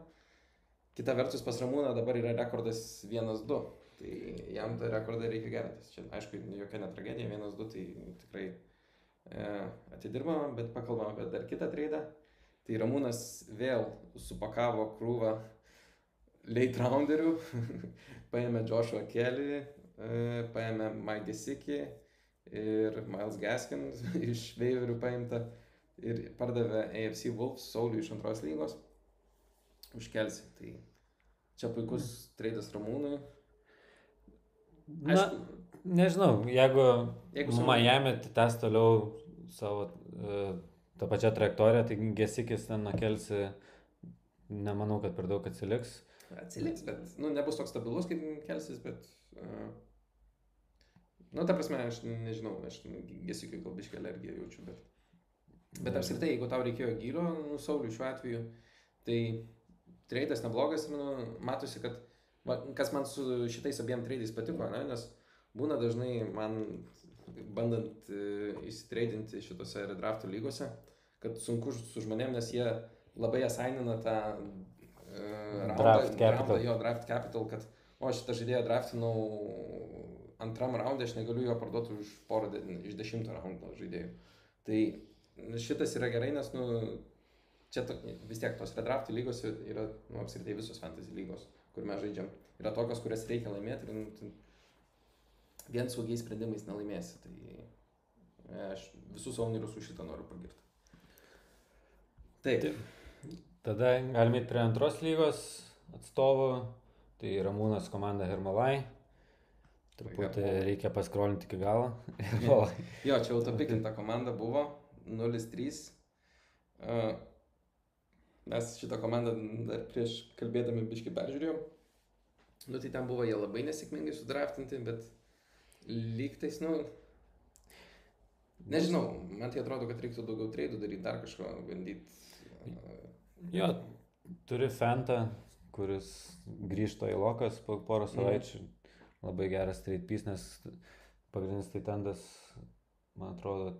Kita vertus, pas Ramūną dabar yra rekordas 1-2, tai jam tą rekordą reikia gerintis. Čia, aišku, jokia ne tragedija, 1-2, tai tikrai e, atidirbama, bet pakalbam apie dar kitą treidą. Tai Ramūnas vėl supakavo krūvą late rounderių, [LAUGHS] paėmė Joshua Kelly, e, paėmė Mike Gesicki ir Miles Gaskin [LAUGHS] iš Waiverių paimta ir pardavė AFC Wolves Saulių iš antros lygos už Kelsi. Tai čia puikus treidas Ramūnui. Na, Aišku, nežinau, jeigu, Jeigu Miami tęs toliau savo uh, tą pačią trajektoriją, tai Gesikis ten nukelsi, nemanau, kad per daug atsiliks. atsiliks, bet nu, nebus toks stabilus kaip Kelsis, bet... Uh, nu, ta prasme, aš nežinau, aš Gesikiui gal biškai alergiją jaučiu, bet... Bet apskritai, jeigu tau reikėjo gyro, nu, Sauliui šiuo atveju, tai treidas neblogas ir nu, matosi, kad va, kas man su šitais abiem treidais patiko, ne, nes būna dažnai man bandant e, įsitreidinti šitose redraftų lygose, kad sunku su žmonėm, nes jie labai asainina tą e, raundą- Draft capital. raundą, jo draft capital, kad o šitą žaidėją draftinau antram raundui, aš negaliu jo parduoti už porą de, iš dešimto raundo žaidėjų. Tai šitas yra gerai, nes, nu, čia to, vis tiek tos redraftų lygos yra, nu, apskritai visos fantasy lygos, kur mes žaidžiam. Yra tokios, kurias reikia laimėti ir nu, vien saugiais sprendimais nelaimėsi. Tai e, aš visus ownerius už šitą noriu pagirti. Taip. Taip. Tada galime prie antros lygos atstovų. Tai Ramūnas komanda Hermalai. Truputį reikia paskrolinti iki galo. [LAUGHS] Jo, čia autopikinta komanda buvo 0-3. Uh, mes šitą komandą dar prieš kalbėdami biškai peržiūrėjom. Nu tai ten buvo jie labai nesėkmingai sudraftinti, bet lygtais, nu... Nežinau, man tai atrodo, kad reiktų daugiau treidų daryti, dar kažko bandyti. Jo, turi Fentą, kuris grįžta į Lokas po porą savaičių. Labai geras trade piece, nes pagrindinis taitandas, man atrodo,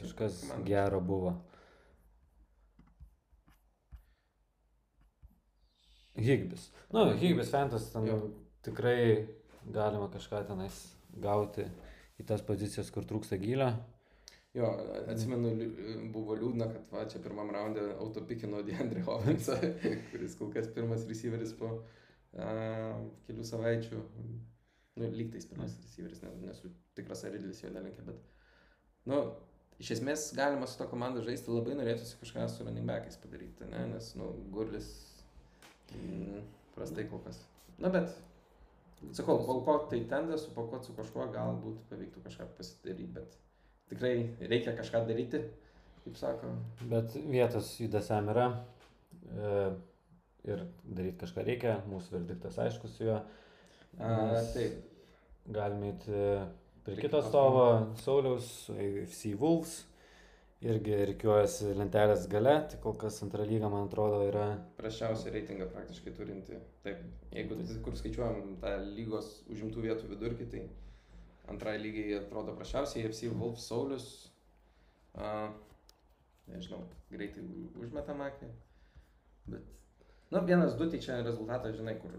kažkas gero buvo. Higbis. Nu, Higbis Fentas ten Jo. tikrai galima kažką tenais gauti į tas pozicijas, kur trūksta gylio. Jo, atsimenu, buvo liūdna, kad va, čia pirmam raunde autopikino Deandre Hopkinsą, [LAUGHS] kuris kol kas pirmas receiveris po uh, kelių savaičių. Nu, lygtais pirmas receiveris, ne, nesu tikras, ar Ridlis jo nelinkė, bet, nu, iš esmės galima su to komanda žaisti, labai norėtųsi kažką su running backais padaryti, ne, nes, nu, Gurlis mm, prastai kol kas. Na, bet, sakau, kol ko tai tenda, supakuoti su kažkuo, galbūt pavyktų kažką pasidaryti, bet tikrai reikia kažką daryti, kaip sako. Bet vietos judesiam yra. E, ir daryti kažką reikia, mūsų verdiktas aiškus su juo. A, taip, Galime eiti prie kito atstovo, Sauliaus, AFC Wolves. Irgi reikiuojasi lentelės gale, tai kol kas antra lyga, man atrodo, yra prasčiausią reitingą praktiškai turinti. Taip, jeigu tai, kur skaičiuojam tą lygos užimtų vietų vidurkį, tai antrai lygiai atrodo prasčiausiai, FC Wolf Saulis, a, nežinau, greitai u- užmetam akį, bet, na, vienas, du, tai čia rezultatas, žinai, kur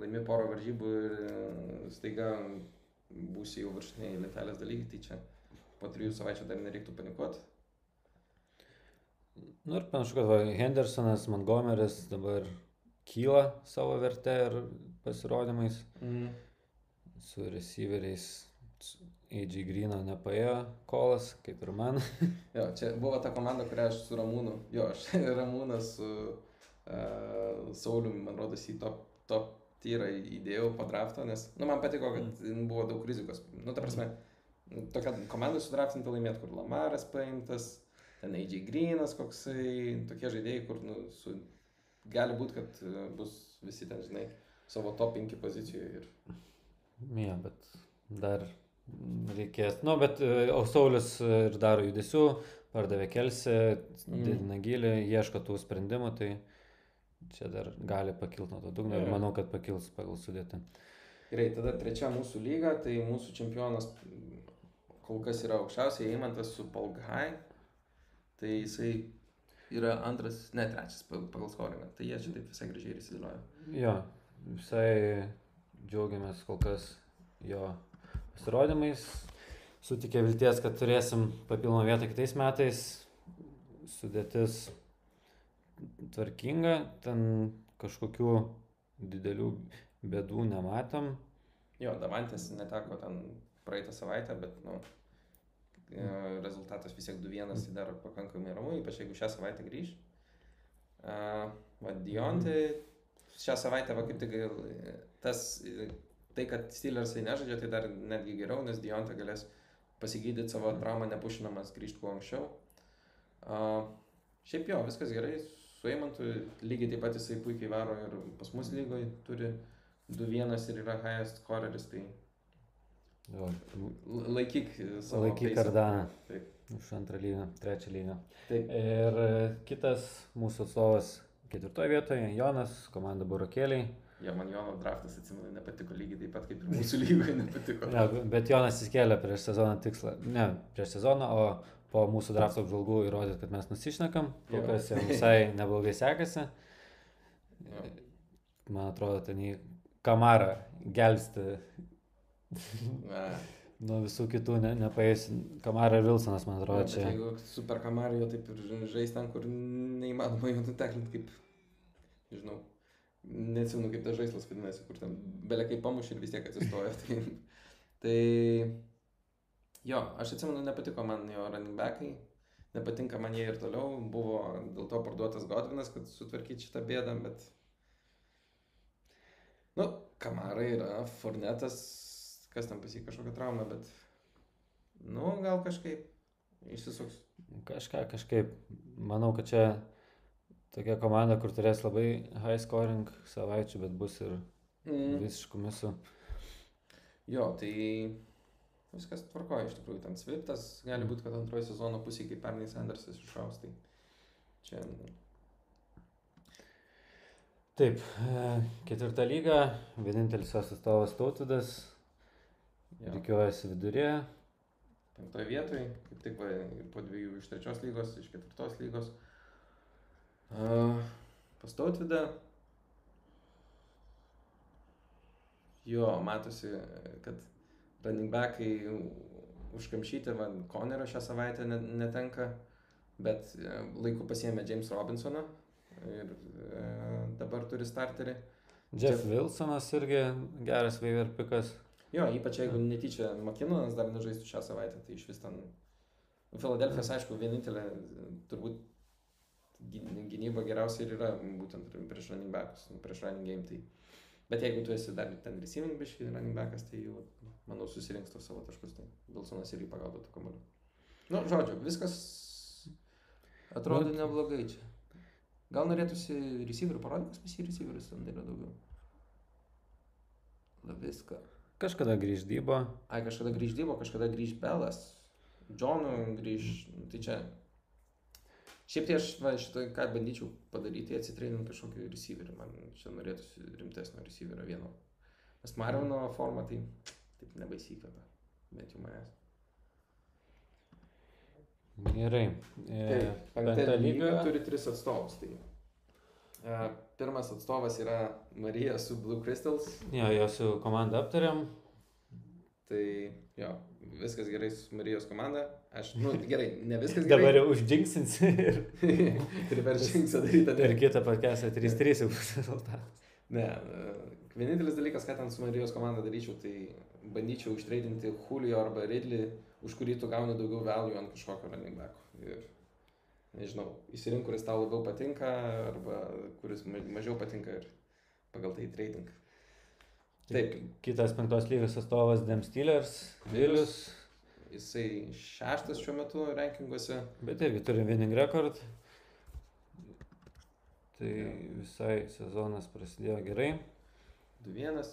laimi porą varžybų ir e, staiga būsi jau viršutiniai lentelės dalykai, tai čia po trijų savaičių dar nereiktų panikuoti. Nu ir panašu, kad va, Hendersonas, Montgomeris dabar kyla savo vertę ir pasirodymais Mm. su receiveriais. su AJ Greeno nepaėjo kolas, kaip ir man. Jo, čia buvo ta komanda, kurią aš su Ramūnu, jo, aš [LAUGHS] Ramūnas su uh, Sauliu, man rodos, į top, top tyrą įdėjau po drafto, nes, nu, man patiko, kad buvo daug rizikos. Nu, ta prasme, tokia komanda sudraftinta laimėti, kur Lamaras paimtas, ten AJ Greenas koksai, tokie žaidėjai, kur, nu, su, gali būti, kad e, bus visi ten, žinai, savo top 5 pozicijoje ir Ja, bet dar reikės. Nu, bet e, o Saulis ir daro judesių, pardavė kelsį, Mm. didina gilį, ieško tų sprendimų, tai čia dar gali pakilti nuo to dugno ir manau, kad pakils pagal sudėtį. Gerai, tada trečia mūsų lyga, tai mūsų čempionas kol kas yra aukščiausiai įmantas su Palghai. Tai jisai yra antras, ne trečias pa- pagal skoringą. Tai jie čia taip visai gražiai ir įsidėlioja. Jo, visai džiaugiamės kol kas jo pasirodymais. Sutikė vilties, kad turėsim papildomą vietą kitais metais. Sudėtis tvarkinga, ten kažkokių didelių bėdų nematom. Jo, Davantės neteko ten praeitą savaitę, bet, nu, e, rezultatas vis tiek 2-1 tai dar pakankamai ramu, ypač jeigu šią savaitę grįž. Uh, va, Diontai šią savaitę, va, kaip tik e, tas, e, tai, kad Steelersai nežaidžia, tai dar netgi geriau, nes Diontai galės pasigydyti savo traumą nepušinamas grįžti kuo anksčiau. Uh, šiaip jo, viskas gerai, su Eimantu lygiai taip pat jisai puikiai varo ir pas mus lygoje turi 2-1 ir yra highest scoreris, tai Jo, laikyk savo Laikyk kardaną. Taip. Už antrą lygą, trečią lygą. Taip. Ir e, kitas mūsų atstovas ketvirtoje vietoje, Jonas, komanda Burokėliai. Jo, man Jono draftas, atsimenu, nepatiko lygiai taip pat kaip ir mūsų [LAUGHS] lygoje nepatiko. Ne, bet Jonas įskėlė prieš sezoną tikslą. Ne, prieš sezoną, o po mūsų drafto apžvalgų įrodyti, kad mes nusišnekam. Kol Jo. kas jam visai [LAUGHS] neblogai sekasi. Jo. Man atrodo, ten į kamarą gelbsti nuo visų kitų, ne, nepaės. Kamara ir Wilsonas, man jo, atrodo, čia. jeigu Super Kamario taip ir žais ten, kur neįmanoma jo nuteklinti kaip, nežinau, neatsimenu kaip tas žaislas vadinasi, kur ten belia kaip pamušė ir vis tiek atsistojo. [LAUGHS] tai, tai jo, aš atsimenu, nepatiko man jo running backai, nepatinka man jie ir toliau, buvo dėl to parduotas Godvinas, kad sutvarkyti šitą bėdą, bet... Nu, Kamarai yra Fornetas, kas tam pasik kažkokią traumą, bet... Nu, gal kažkaip išsisuks. Kažką kažkaip, manau, kad čia tokia komanda, kur turės labai high scoring savaičių, bet bus ir Mm. visiškų misų. Jo, tai viskas tvarkoja iš tikrųjų. Ten Sviftas gali būti, kad antroji sezono pusė, kaip pernai Sandersas iššaus. Tai čia Taip, e, ketvirta lyga, vienintelis jos atstovas Tautvidas, reikiuojasi vidurė. penktoje vietoje, kaip tik va, po dviejų iš trečios lygos, iš ketvirtos lygos. Uh, Pastautvidą. Jo, matosi, kad running backai užkamšyti, va, Konerio šią savaitę ne- netenka, bet e, laiku pasiemė James Robinsoną ir e, dabar turi starterį. Jeff Jeff- Wilsonas irgi geras waiver pikas. Jo, ypač jeigu netyčia Makinonas dar nežaistų šią savaitę, tai iš vis ten... Filadelfijos, aišku, vienintelė turbūt gyn- gynyba geriausia ir yra būtent prieš running backus, prieš running game. Tai... Bet jeigu tu esi dar ten receiving biškai running backas, tai jau, manau, susirinks tos savo taškus, tai Wilsonas irgi pagaudo tų kamolių. Nu, žodžiu, viskas atrodo Nu, neblogai čia. Gal norėtųsi receiverių parodyti, kas pas jį receiverius ten yra daugiau. La viską. Kažkada grįždybo. Ai, kažkada grįž Dybo, kažkada grįž Belas, Džonu grįž, nu, tai čia. Šiaip tai aš va, šitą, ką bandyčiau padaryti, tai atsitreininti kažkokį receiverį, man čia norėtųsi rimtesnio receiverio vieno. Nes Marvino forma tai taip nebaisiai įkvepia, bent jau manęs. Gerai. E, Penkta lyga. turi tris atstovus. Tai, e, pirmas atstovas yra Marija su Blue Crystals, Jo, jos jau komandą aptariam. Tai jo, viskas gerai su Marijos komanda. Aš, nu gerai, ne viskas [LAUGHS] gerai. Dabar jau uždžinksinsi [LAUGHS] ir Priverčingsą daryti. per kitą pakesą 3-3 jau bus [LAUGHS] rezultatas. Ne, vienintelis dalykas, ką ten su Marijos komanda daryčiau, tai bandyčiau ištreidinti Julio arba Ridley, už kurį tu gauni daugiau value ant kažkokio running backo. Ir nežinau, įsirink, kuris tau labiau patinka arba kuris ma- mažiau patinka ir pagal tai trading. Taip. Kitas penktos lygos atstovas Dem Steelers, Vilius. Jisai šeštas šiuo metu rankinguose. Bet irgi turi winning record. Tai Jo. visai sezonas prasidėjo gerai. 2-1.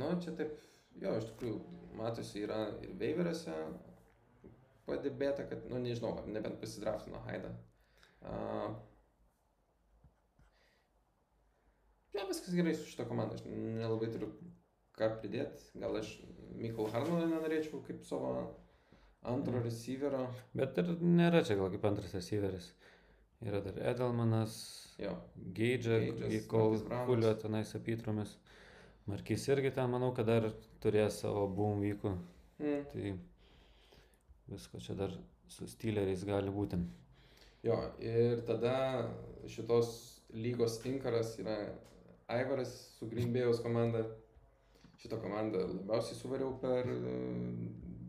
Nu, čia taip, jo, iš tikrųjų, matosi, yra ir Veiverėse padėbėta, kad, nu, nežinau, nebent pasidraftino Haidą. Uh, jo, viskas gerai su šito komanda, aš nelabai turiu ką pridėti. Gal aš Mikol Harmaną nenorėčiau kaip savo antro Mm. receiverio. Bet ir nėra čia gal kaip antras receiveris. Yra dar Edelmanas, Geidžia, kol. Kulio tenais apytromis. Markys irgi ten manau, kad dar turės savo boom vykų. mm. Tai visko čia dar su Steeleriais gali būti. jo, ir tada šitos lygos inkaras yra Aivaras su Green Bay'aus komanda. Šitą komandą labiausiai suvariau per uh,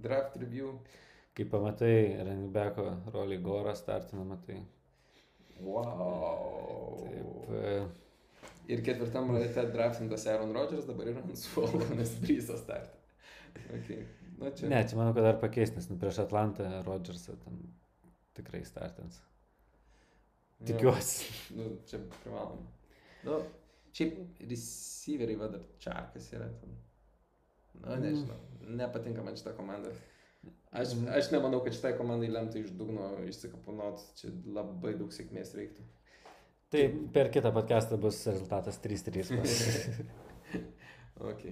draft review. Kai pamatai Renibeko rolį Gorą startinamą, tai Wow. taip. e, Ir ketvirtam rate draftintas Aaron Rodgers dabar yra ant suolo, nes drįso startą. Okay. Nu, čia. Ne, čia manau, kad dar pakeis, nes nu, prieš Atlantą Rodgersą ten tikrai startins. Jo. Tikiuosi. Nu, čia privaloma. Nu, šiaip receiveriai va dar Čarkas yra ten. Nu, nežinau. Nepatinka man šitą komandą. Aš, Mhm. aš nemanau, kad šitai komandai lemtų iš dugno išsikapunot. Čia labai daug sėkmės reiktų. Tai per kitą podcastą bus rezultatas 3-3. [LAUGHS] Okay.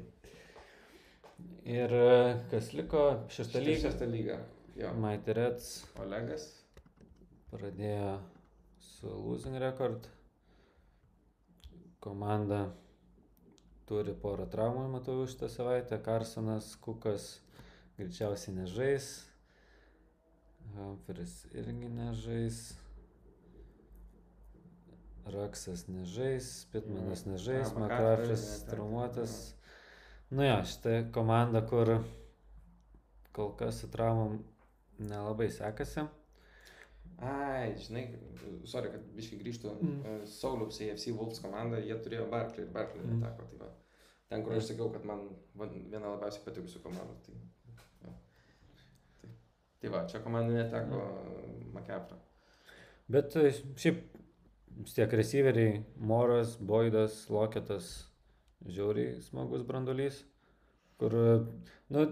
Ir e, kas liko. Šeštą lygą. Jo. Mighty Reds Olegas. pradėjo su losing record. Komanda turi porą traumų, matau, šitą savaitę. Carsonas, Kukas greičiausiai nežais. Humphries irgi nežais. Raksas nežais, Pitmanas Mhm. nežais, Makrafis traumuotas. Nu jo, šitą komandą, kur kol kas su traumom nelabai sekasi. Ai, žinai, sorry, kad biškai grįžtų. Mm. Mm. Sauliaus AFC Wolves komanda, jie turėjo Barkley ir Barkley Mm. neteko. Tai va. Ten, kur aš sakiau, kad man viena labiausiai patikusių komandų. Tai, jo. tai, tai va, čia komanda neteko mm. McCaffrey. Bet e, šiaip vis tiek receiveriai, Moras, Boydas, Loketas, žiauriai smagus brandolys, kur, e, nu,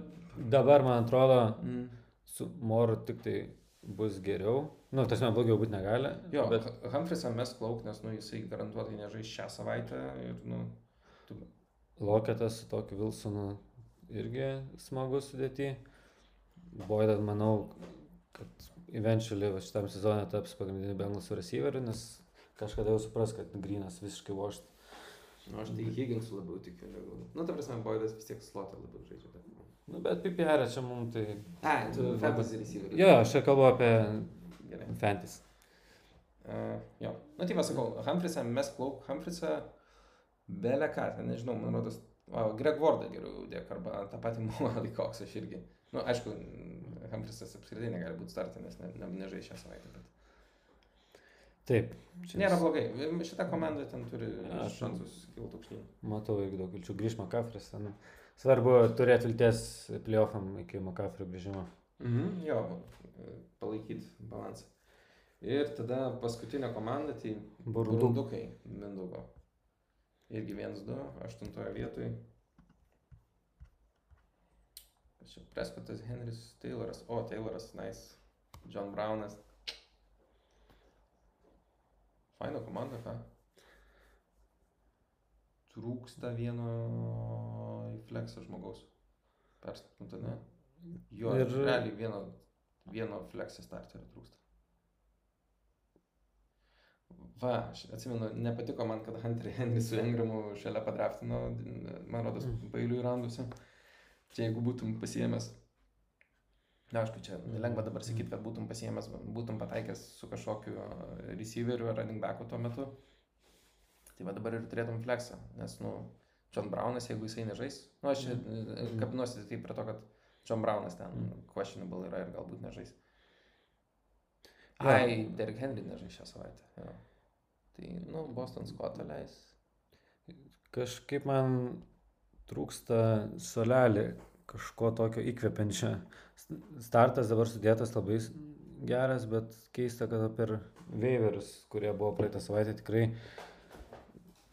dabar man atrodo, Mm. su Moru tik tai bus geriau. Nu, tas man blogiau būti negali. Jo, bet Humphreysą mes klauk, nes nu, jisai garantuotai nežais šią savaitę ir, nu, tu, Loketas su tokiu Wilsonu irgi smagus sudėti. Boydas, manau, kad eventually va šitam sezonė taps pagrindiniu Bengals receiveriu, nes kažkada jau supras, kad Grinas visiškai vošt. nu, aš tai Higginsų labiau tikiu. Negu, nu, ta prasme, Boydas vis tiek slotą labiau žaidžia. Bet... Nu, bet PPR čia mums tai... Ai, tu fantasy receiver. Jo, aš čia kalbu apie Gerai. Fantasy. Uh, jo. Na tai va sakau, Humphreysą mes klauk, Humphreysą belė ką, nežinau, man rodos, o, Greg Wardą geriau dėk, arba tą patį [LAUGHS] Moalį Cox aš irgi. Na, nu, aišku, Humphreysas apskritai negali būti startė, nes ne, ne, nežai šią savaitę. Bet... Taip. Čia nėra blogai, šita komanda ten turi Aš- šansus kilti aukštyn. Matau irgi daug vilčių. Grįž Makafris. Ten. Svarbu turėti vilties playoffam iki Makafrio grįžimo. Mhm, jo, palaikyti balansą. Ir tada paskutinė komanda, tai. Burundukai Mindaugo. Irgi 1-2, aštuntoje vietoje. Kas čia Preskotas, Henris, Tayloras. O, Tayloras, nice. John Brownas. Faina komanda, ką? Trūksta vieno fleksą žmogaus. Perstumta, ne? Jo, Ir- realiai vieno, vieno fleksą starterio trūksta. Va, aš atsimenu, nepatiko man, kad Hunterį [LAUGHS] Henry su Engramu šalia padraftino, man rodos, Mm. pailiui randuose. Čia jeigu būtum pasiemęs, na, aišku, čia lengva dabar sakyti, kad būtum pasiemęs, būtum pataikęs su kažkokiu receiveriu ar running backu tuo metu. Tai va dabar ir turėtum flexą, nes, nu, John Brownas, jeigu jisai nežais, nu, aš čia Mm. kapinuosi taip prie to, kad John Brownas ten Mm. questionable yra ir galbūt nežais. Ai, Derek Henry nežais šią savaitę. Jo. Tai, nu, Boston Scottą leis. Kažkaip man trūksta solelį kažko tokio įkvepiančio. Startas dabar sudėtas labai geras, bet keista, kad per Weiverius, kurie buvo praeitą savaitę tikrai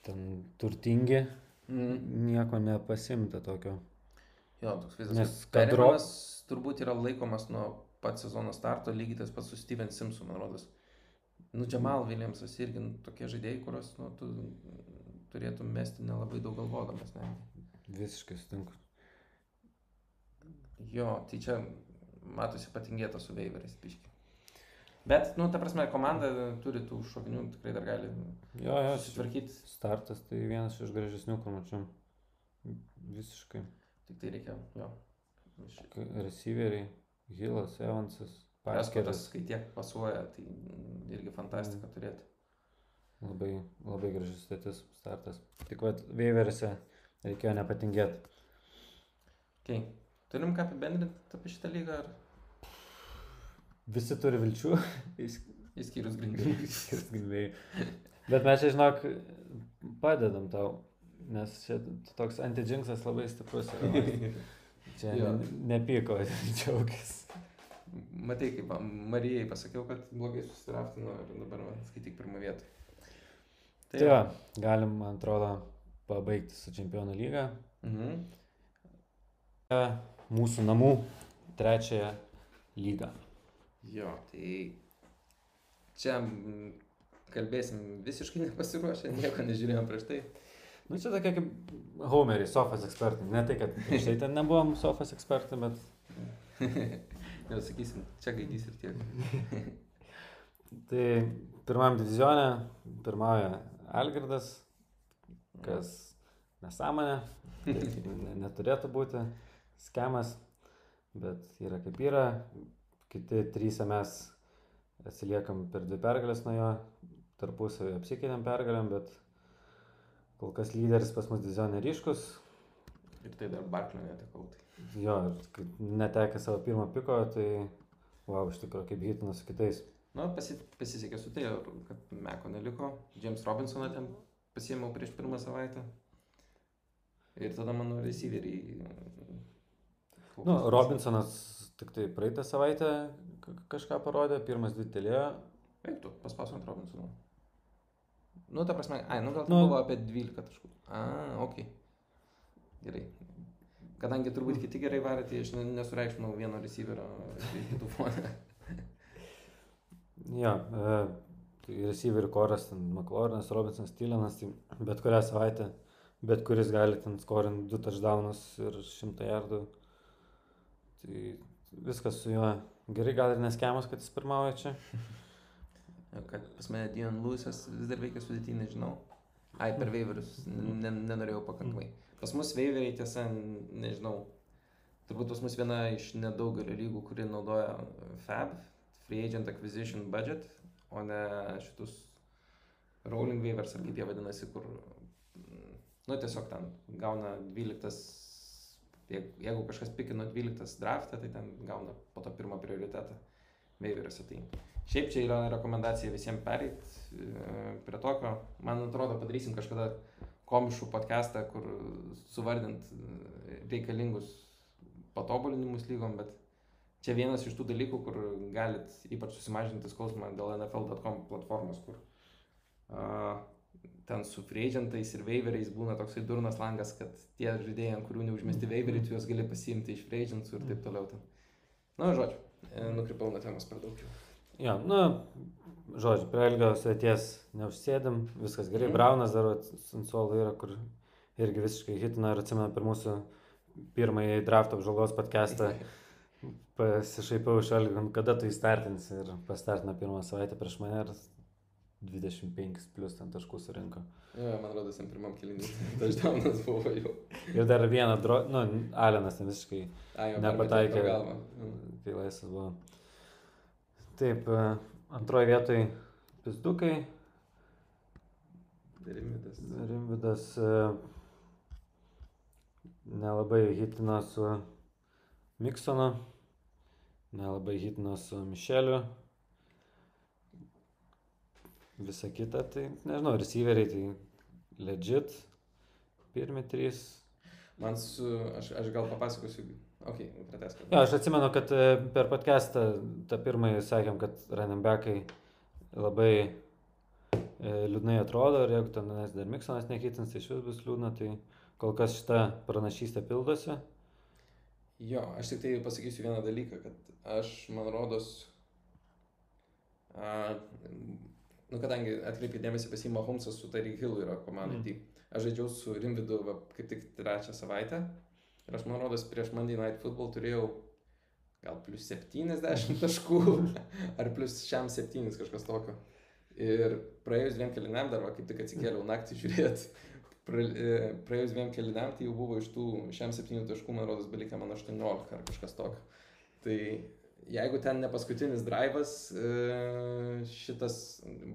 ten turtingi, Mm. nieko nepasimta tokio. Jo, toks vaizdas. Nes Nes kadro- Kadronas turbūt yra laikomas nuo pat sezono starto, lygiai tas pats su Steven Simpson, man rodos. Nu, Jamal Williamsas irgi nu, tokie žaidėjai, kuriuos nu, tu turėtum mesti nelabai daug galvodamas. Ne? Visiškai sutinku. Jo, tai čia matosi patingėta su Weiveriais, piški. Bet, nu, ta prasme, komanda turi tų šovinių, tikrai dar gali Jo, jo, susitvarkyti. startas tai vienas iš gražesnių, kur mačiau. Visiškai. Tik tai reikia, jo. K- Receiveriai, Hilas, Evansas, Parkeris. kai tiek pasuoja, tai mm, irgi fantastika turėti. Labai, labai gražus statis startas. Tik vad, Veiverise reikėjo nepatingėti. Okay. Turim ką apibendrinti apie šitą lygą, ar Visi turi vilčių. [LAUGHS] Green Bay. Bet mes čia, žinok, padedam tau. Nes čia toks antidžinksas labai stiprus. [LAUGHS] Čia Jo. ne- nepyko, [LAUGHS] džiaugis. Matai, kaip Marijai pasakiau, kad blogai susiraftino ir dabar man skaityk pirmą vietą. Tai va, galim, man atrodo, pabaigti su Čempionų lyga. Mhm. Mūsų namų trečiąją lygą. Jo, tai čia kalbėsim visiškai nepasiruošę, nieko nežiūrėjom prieš tai. Nu, čia tokia kaip Homeriai, sofas ekspertai. Ne tai, kad prieš tai ten nebuvom sofas ekspertai, bet [LAUGHS] Jau sakysim, čia gaidys ir tiek. [LAUGHS] tai pirmam divizionė pirmauja Algirdas, kas nesąmonė, tai ne- neturėtų būti schemas, bet yra kaip yra. Kiti trys mes atsiliekam per dvi pergalės nuo jo, tarpusavį apsikeitėm pergalėm, bet kol kas lyderis pas mus divizionė ryškus. Ir tai dar Barklio netekau. Tai. Jo, ir netekė savo pirmo piko, tai wow, iš tikrųjų kaip hitinas su kitais. Nu, pasi, pasisekė su tai, kad Meko neliko. James Robinsoną ten pasiėmiau prieš pirmą savaitę. Ir tada mano receiveriai. mm, Nu, Robinsonas tik tai praeitą savaitę ka- kažką parodė, pirmas dvi telėjo. Eik tu, paspausiu ant Robinsono. Nu, ta prasme, ai, nu gal Nu. buvo apie 12 taškų. A, ok. Gerai. Kadangi turbūt kiti gerai varė, tai aš ne- nesureikšminau vieno receiverio į kitų fonę. [LAUGHS] Jo, e, tai receiverių koras, ten McLaurinas, Robinsonas, Tylenas, tai bet kurią savaitę, bet kuris gali ten skorinti du touchdownus ir šimtą jardų. Tai viskas su juo gerai, gal ir neskemas, kad jis pirmauja čia. [LAUGHS] Kad pas mane Dion Lewisas vis dar veikia sudėtinį, nežinau. Ai, per veiverius ne, nenorėjau pakankamai. Pas mus veiveriai tiesa, nežinau. Turbūt pas mus viena iš nedaugelio lygų, kuri naudoja FAB, Free Agent Acquisition Budget, o ne šitus Rolling Waivers, ar kaip jie vadinasi, kur, nu, tiesiog ten gauna 12, jeigu, jeigu kažkas pikino 12 draftą, tai ten gauna po to pirmą prioritetą waiveriuose. Tai šiaip čia yra rekomendacija visiems pereiti prie tokio. Man atrodo, padarysim kažkada komišų podcastą, kur suvardint e, reikalingus patobulinimus lygom, bet čia vienas iš tų dalykų, kur galit ypač susimažinti skausmą dėl NFL.com platformos, kur uh, ten su freeagentais ir waiveriais būna toksai durnas langas, kad tie žaidėjai, ant kurių neužmesti waiveriai, tu juos gali pasiimti iš freeagentsų ir taip toliau. Ten. Na, žodžiu, e, nukrypau nuo temos per daug. jau. Jo, nu, žodžiu, prie ilgos sėties neužsėdim, viskas gerai. Mhm. Braunas dar suolo yra, kur irgi visiškai hitina ir atsimenu per mūsų pirmąjį draft apžvalgos podcastą. [LAUGHS] Pasišaipiau iš Algio, kada tu įstartinsi ir pastartina pirmą savaitę prieš mane ir 25 plus ten taškų surinko. Jo, man rodos, ant pirmam kilinį. Dažniausias [LAUGHS] buvo jau. Ir dar vieną, dro... nu, Alenas ten visiškai A, jau Nepataikė. Tai laisvas buvo. Taip, e, antroji vietoj pizdukai. Derimidas. Rimvidas e, nelabai hitino su Miksonu, nelabai hitino su Mišeliu. Visa kita, tai nežinau, receiveriai tai legit, pirmi trys. Man su... Aš, aš gal papasakosiu. Ok, pratesk. Jo, aš atsimenu, kad e, per podcastą tą pirmąjį sakėm, kad Ranenbekai labai e, liūdnai atrodo ir jeigu ten nes dar Miksonas nekitins, tai iš vis bus liūdna, tai kol kas šita pranašystė pildosi. Jo, aš tik tai pasakysiu vieną dalyką, kad aš, man rodos, a, nu, kadangi atkreipi dėmesį pas jį Mahomesas su Tariq Hillu yra komandai, mm. tai aš žaidžiau su Rimvidu va, kaip tik trečią savaitę ir aš, man rodos, prieš Monday Night Football turėjau gal plus 70 [LAUGHS] taškų, [LAUGHS] ar plus šiam 7 kažkas tokio. Ir praėjus dviem keliniam dar, kaip tik atsikėliau naktį žiūrėti, e, praėjus dviem keliniam, tai jau buvo iš tų šiam 7 taškų, man rodos, belikė man 18 ar kažkas tokio. Tai jeigu ten ne paskutinis drivas, e, šitas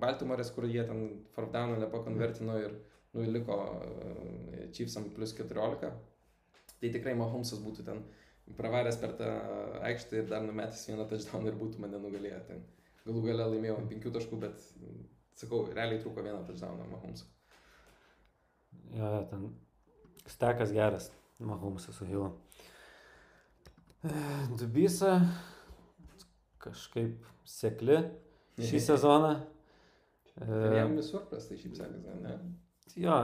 Baltimorės, kur jie ten fourth-downą nepakonvertino ir nu, liko e, Chiefsam plus 14, tai tikrai Mahomesas būtų ten pravaręs per tą aikštę ir dar numetęs vieną touchdown ir būtų mane nugalėję. Ten galų gale laimėjau ant penkių taškų, bet sakau, realiai trūko vieną touchdown Mahomes. Jo, jo, ten stekas geras, Mahomesas su Hilu. Dubysa kažkaip sekli šį [LAUGHS] sezoną. Jam visur prastai šiaip sekasi, ne? Jo,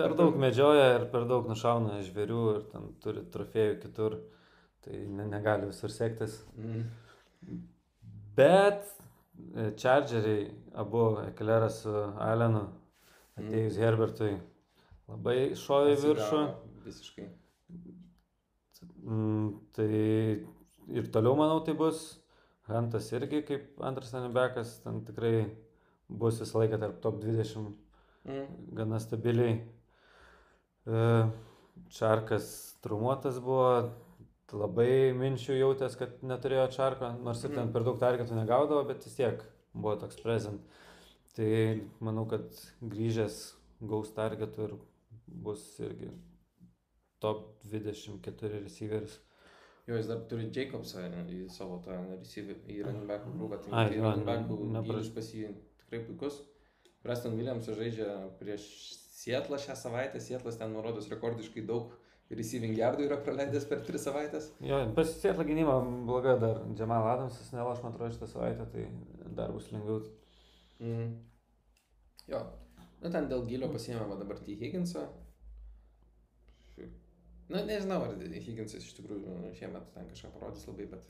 per daug medžioja ir per daug nušauna žvėrių ir ten turi trofėjų kitur. Tai ne, negali visur sektis. Mm. Bet e, Chargeriai, abu Ekleras su Alenu, atėjus mm. Herbertui, labai šovė viršų. Visiškai. Mm, tai ir toliau, manau, tai bus. Hantas irgi kaip antras anibekas, ten tikrai bus visą laiką tarp top 20 mm. gana stabiliai. E, Čarkas trumuotas buvo, labai minčių jautęs, kad neturėjo čarko, nors ir ten mhm. per daug targetų negaudavo, bet vis tiek buvo toks prezent. Tai manau, kad grįžęs gaus targetų ir bus irgi top 24 receiveris. Jo, jis dar turi Jacobsą į savo tą receiver, į running back krūvą. Tai Ai, running back gylis pas jį tikrai puikus. Preston Williams žaidžia prieš Sietlą šią savaitę. Sietlas ten nurodos rekordiškai daug receiving yardų yra praleidęs per 3 savaitės. Jo, pasisėtla gynyba bloga dar. Džemal Adamsas neloš, man atrodo, šitą savaitę, tai dar bus lengviau. Mm. Jo, nu ten dėl gilio pasiėmėme dabar T. Higginsą. Na, nežinau, ar Higginsas iš tikrųjų nu, šiemet ten kažką parodys labai, bet...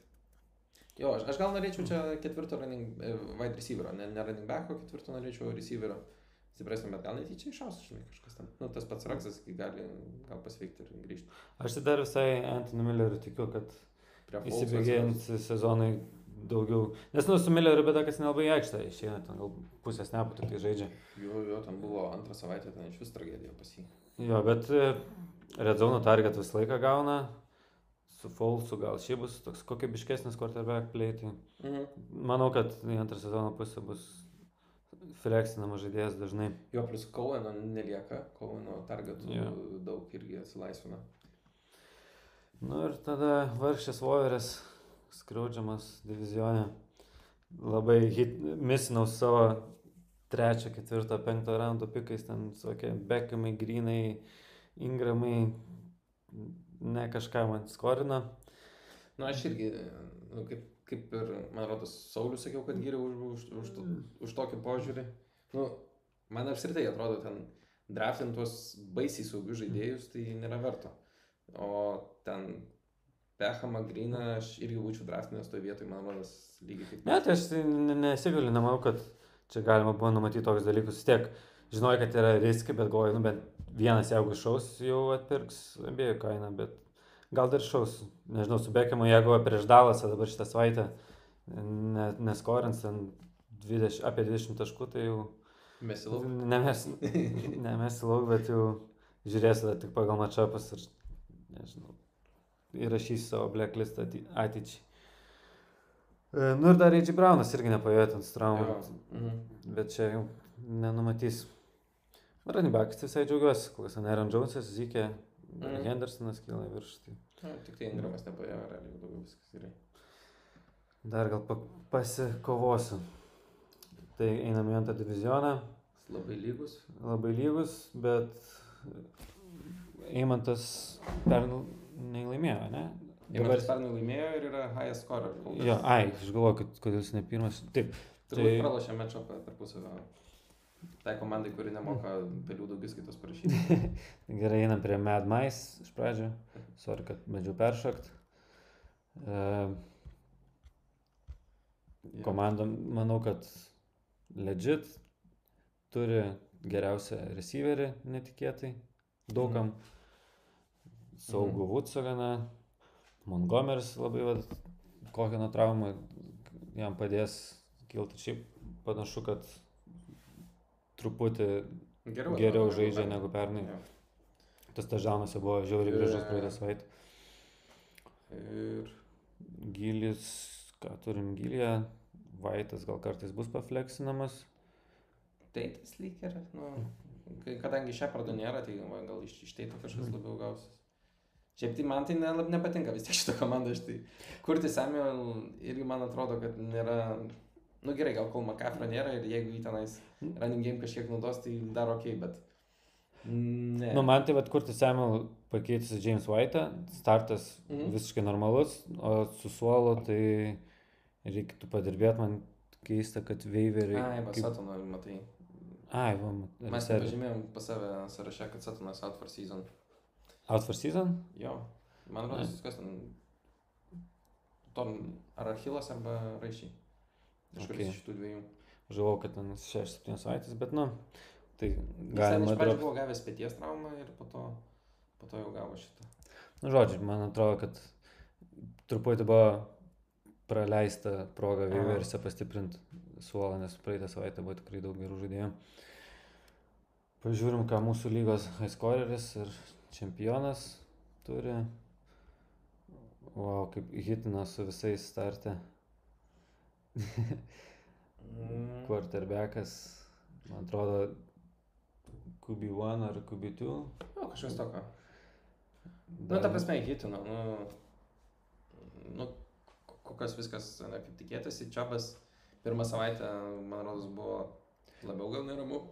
Jo, aš, aš gal norėčiau čia ketvirto running, e, wide receiverio, ne, ne running backo, ketvirto norėčiau receiverio stipresnį, bet gal netyčia iššaus, žinai, kažkas ten. Nu, tas pats Raksas gali gal pasveikti ir grįžti. Aš tai dar visai Anthony Milleriu tikiu, kad įsibėgėjant sezonai daugiau. Nes, nu, su Milleriu bėda, kas nelabai aikštė išeina, ten gal pusės nepų tik tai žaidžia. Jo, jo, ten buvo antrą savaitę, ten iš vis tragedija pas jį. Jo, bet e, Redzono target visą laiką gauna. Su Folsu gal šiaip bus toks kokybiškesnis quarterback play. Tai mhm. Manau, kad antrą sezono pusę bus flexinamas žaidėjas dažnai. Jo, plus Kaueno nelieka, Kaueno targetų jo. daug irgi atsilaisvina. Nu ir tada vargšės Voveris, skriaudžiamas divizionė, labai hit, misinau savo trečio, ketvirto, penkto raundo pikais, ten tokie bekamai, grinai, ingramai, ne kažką man skorina. Na, nu, aš irgi, nu, kaip kaip ir, man rodos, Saulis sakiau, kad geriau už, už, už, už, už tokį požiūrį. Nu, man apskritai atrodo, ten draftintos baisiai saugius žaidėjus, tai nėra verto. O ten Bechamą, Griną aš irgi būčiau draftinęs toje vietoje, man rodos, lygiai taip. Ne, tai aš nesigaliu, nemanau, kad čia galima buvo numatyti tokius dalykus. Tiek žinojai, kad yra riskai, bet galvoju, nu, bent vienas jeigu išaus, jau atpirks abiejų kainą, bet gal dar šaus, nežinau, su Bekimu, jeigu prieš Dalasą dabar šitą savaitę ne, neskorins ten 20, apie 20 taškų, tai jau... Mesi lauk. Nemes, [LAUGHS] nemesi lauk, bet jau žiūrėsi tik pagal mačiapus ir, nežinau, įrašysi savo blacklist ateičiai. E, nu ir dar Eidži Braunas irgi nepajėtins traumą, mhm. bet čia jau nenumatys. Tai visai džiaugiuosi, kokias Aaron Jonesas, Zykė, Mm. Hendersonas kyla į viršų. Tai... Na, tik tai Ingramas nepaėjo, realiai daugiau viskas gerai. Dar gal pa pasikovosiu. Tai einam į antrą divizioną. Labai lygus. Labai lygus, bet Eimantas pernai laimėjo, ne? Eimantas pernai laimėjo ir yra highest scorer. Jo, ai, aš galvoju, kad kodėl jis ne pirmas. Taip. Turbūt tai pralašė mečą tarpusavio. Tai komandai, kuri nemoka pelių daugiskaitos parašyti. [LAUGHS] Gerai, einam prie Mad Mice iš pradžio. Sorry, kad bandžiau peršokti. Uh, Jo. komanda, manau, kad legit turi geriausią receiverį netikėtai. Daugam. Saugų Mhm. Woodso gana. Montgomeris labai, va, kokią nuo traumą jam padės kilti. Šiaip panašu, kad truputį Geriau, geriau atrodo, žaidžia negu pernai. Jo. Tas tažanas jau buvo žiauriai gražus Jo. praeitą savaitę. Ir Gilis, ką turim gilyje, Vaitas gal kartais bus pafleksinamas. teitas lyg ir, nu, kadangi šią pradą nėra, tai va, gal iš, iš teito kažkas Mhm. labiau gausis. Šiaip tai man tai nelab, nepatinka vis tiek šitą komandą, aš tai kurti Samuel irgi man atrodo, kad nėra, nu gerai, gal kol McCaffrey nėra ir jeigu jį tenais running game kažkiek naudos, tai dar ok, bet ne. Nu, man tai vad kurti Samuel pakeitis James White'ą, startas Mhm. visiškai normalus, o su suolo tai reikėtų padirbėti, man keista, kad Weiveriai. Ai, kaip- Satono, matai. Ai, va, Mes reserve. pažymėjom pas save sąraše, kad Satonas out for season. Out for season? Jo, man rodos, kas ten. Tom, ar Achilas arba Raišiai. Kažkuris Okay. iš šitų dviejų. Žinau, kad ten 6-7 savaitės, bet nu, tai Jis galima pradžių drop. buvo gavęs pėties traumą ir po to, po to jau gavo šitą. Nu, žodžiu, man atrodo, kad truputį buvo praleista proga Aha. Veiversio pastiprinti suolą, nes praeitą savaitę buvo tikrai daug gerų žaidėjų. Pažiūrim, ką mūsų lygos highscoreris ir čempionas turi. Wow, kaip hitina su visais startė. Mm. Quarterbackas, man atrodo, QB1 ar QB2. Nu, kažkas tokio. Nu, ta prasme, hitino, nu, nu, kokios viskas, na, kaip tikėtasi, Čiabas pirmą savaitę, man rodos, buvo labiau gal neramu.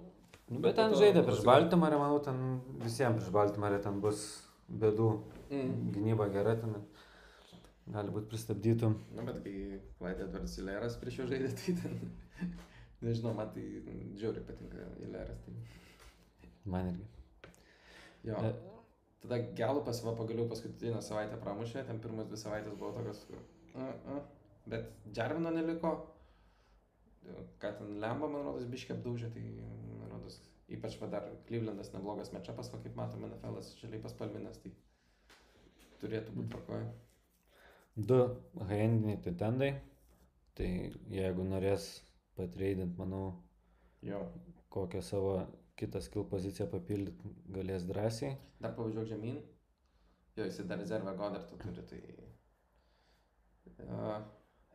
Nu, bet Po ten žaidė prieš. Baltimorę, manau, ten visiems prieš Baltimorę ten bus bėdų. Mm. Gynyba gera ten. Gali būti pristabdytų. Na, bet kai Vaidė Edvards Ileras prieš jo žaidė, tai ten, [LAUGHS] nežinau, man tai žiauriai patinka Ileras. Tai... Man irgi. Jo. E, Tada Gelupas va pagaliau paskutinę savaitę pramušė, ten pirmas dvi savaitės buvo tokios, kur... Uh, uh. Bet Džarvino neliko. Ką ten Lemba, man rodos, biškiai apdaužė, tai man rodos, ypač va dar Clevelandas neblogas mečapas, va kaip matom, NFL'as žaliai paspalvinęs, tai turėtų būti tvarkoje. Du handiniai titendai. Tai jeigu norės patreidint, manau, Jo. kokią savo kitą skill poziciją papildyti galės drąsiai. Dar pavažiuok žemyn. Jo, jisai dar rezervą Godartą turi, tai... Uh,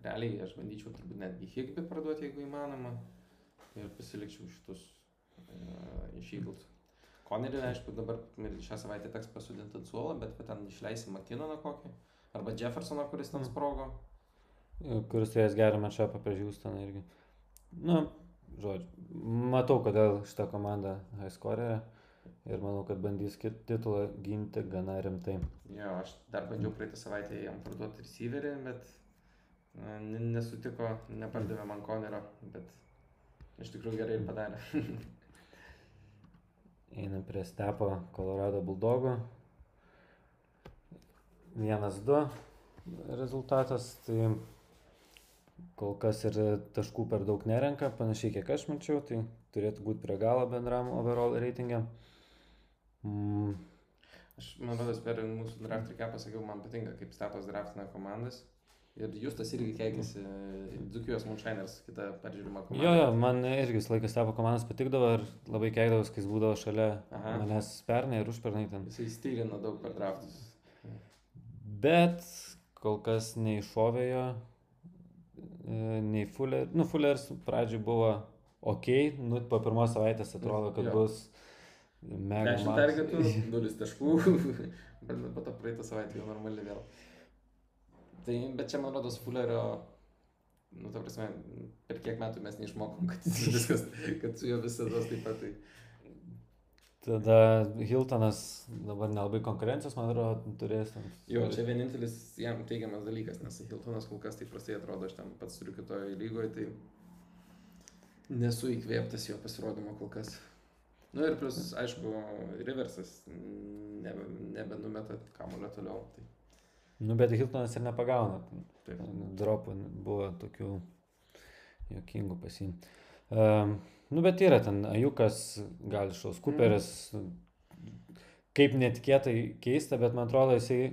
realiai aš bandyčiau turbūt netgi Higby parduoti, jeigu įmanoma. Ir pasilikčiau šitus uh, iš Eagles. Konerį, aišku, dabar šią savaitę teks pasudinti ant suolo, bet ten išleisi Makinoną kokį arba Jeffersoną, kuris ten mhm. sprogo. Kuris turės gerą mačapą prieš Houstoną irgi. Nu, žodžiu, matau, kodėl šitą komandą haiskorė ir manau, kad bandys titulą ginti gana rimtai. Jo, aš dar bandžiau mhm. praeitą savaitę jam parduoti receiverį, bet nesutiko, nepardavė mhm. man Konerio, bet iš tikrųjų gerai ir padarė. [LAUGHS] Einam prie stepo Colorado Bulldogo. 1-2 rezultatas, tai kol kas ir taškų per daug nerenka, panašiai kiek aš mačiau, tai turėtų būti prie galo bendram overall reitingė. Mm. Aš, man rodos, per mūsų draft reikia pasakiau, man patinka, kaip Stapas draftina komandas. Ir jūs tas irgi keikėsi, Dukijos Munšainers, kita peržiūrima komanda. Jo, jo, man irgi visą laiką Stapo komandas patikdavo ir labai keikdavos, kai jis būdavo šalia Aha. manęs pernai ir užpernai ten. Jisai stylino daug per draftus. Bet kol kas nei šovėjo, e, nei Fuller. Nu, Fulleris pradžioj buvo ok, nu, po pirmos savaitės atrodo, kad Jo. bus mega. 10 max. targetų, 0 taškų, [LAUGHS] bet po to praeitą savaitę jau normali vėl. Tai, bet čia, man rodos, Fullerio, nu, ta prasme, per kiek metų mes neišmokom, kad jis [LAUGHS] viskas, kad su juo visada taip pat. Tai... Tada Hiltonas dabar nelabai konkurencijos, man atrodo, turės. Jo, čia vienintelis jam teigiamas dalykas, nes Hiltonas kol kas taip prastai atrodo, aš ten pats turiu kitoje lygoje, tai Nesu įkvėptas jo pasirodymo kol kas. Nu ir plus, aišku, Riversas nebe, nebenumeta kamulio toliau. Tai. Nu, bet Hiltonas ir nepagauna. Taip. Dropų buvo tokių jokingų pasimti. Um, nu, bet yra ten Ajukas, gal šaus Cooperis. Kaip netikėtai keista, bet man atrodo, jisai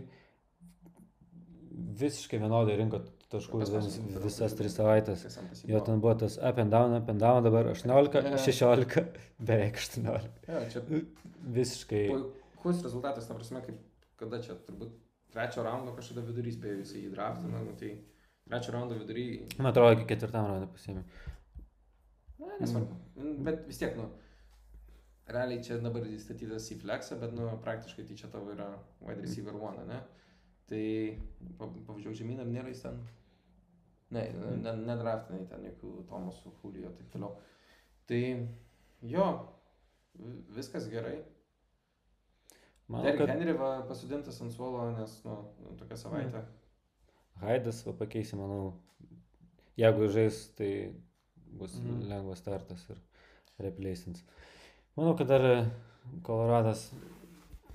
visiškai vienodai rinko taškų vis, visas tris savaitės. Jo ten buvo tas up and down, up and down, dabar 18, Ja. 16, beveik 18. Ja, čia Visiškai. puikus rezultatas, ta prasme, kaip kada čia turbūt trečio raundo kažkada vidurys spėjo jisai į draftą, na, nu, tai trečio raundo vidury, Man atrodo, iki ketvirtam raundui pasiėmė. Na, nesvarbu. Mm. Bet vis tiek, nu, realiai čia dabar įstatytas į flexą, bet, nu, praktiškai tai čia tavo yra wide receiver one, ne? Tai pa- pavažiuok žemyn, ar nėra jis ten? Ne, ne, nedraftinai ten jokių Tomasų, Julio ir taip toliau. Tai jo, vi- viskas gerai. Manau, Derek kad Henry va, pasodintas ant suolo, nes, nu, tokia savaitė. Haidas va pakeisi, manau, jeigu žais, tai bus mhm. lengvas startas ir replacins. Manau, kad dar Koloradas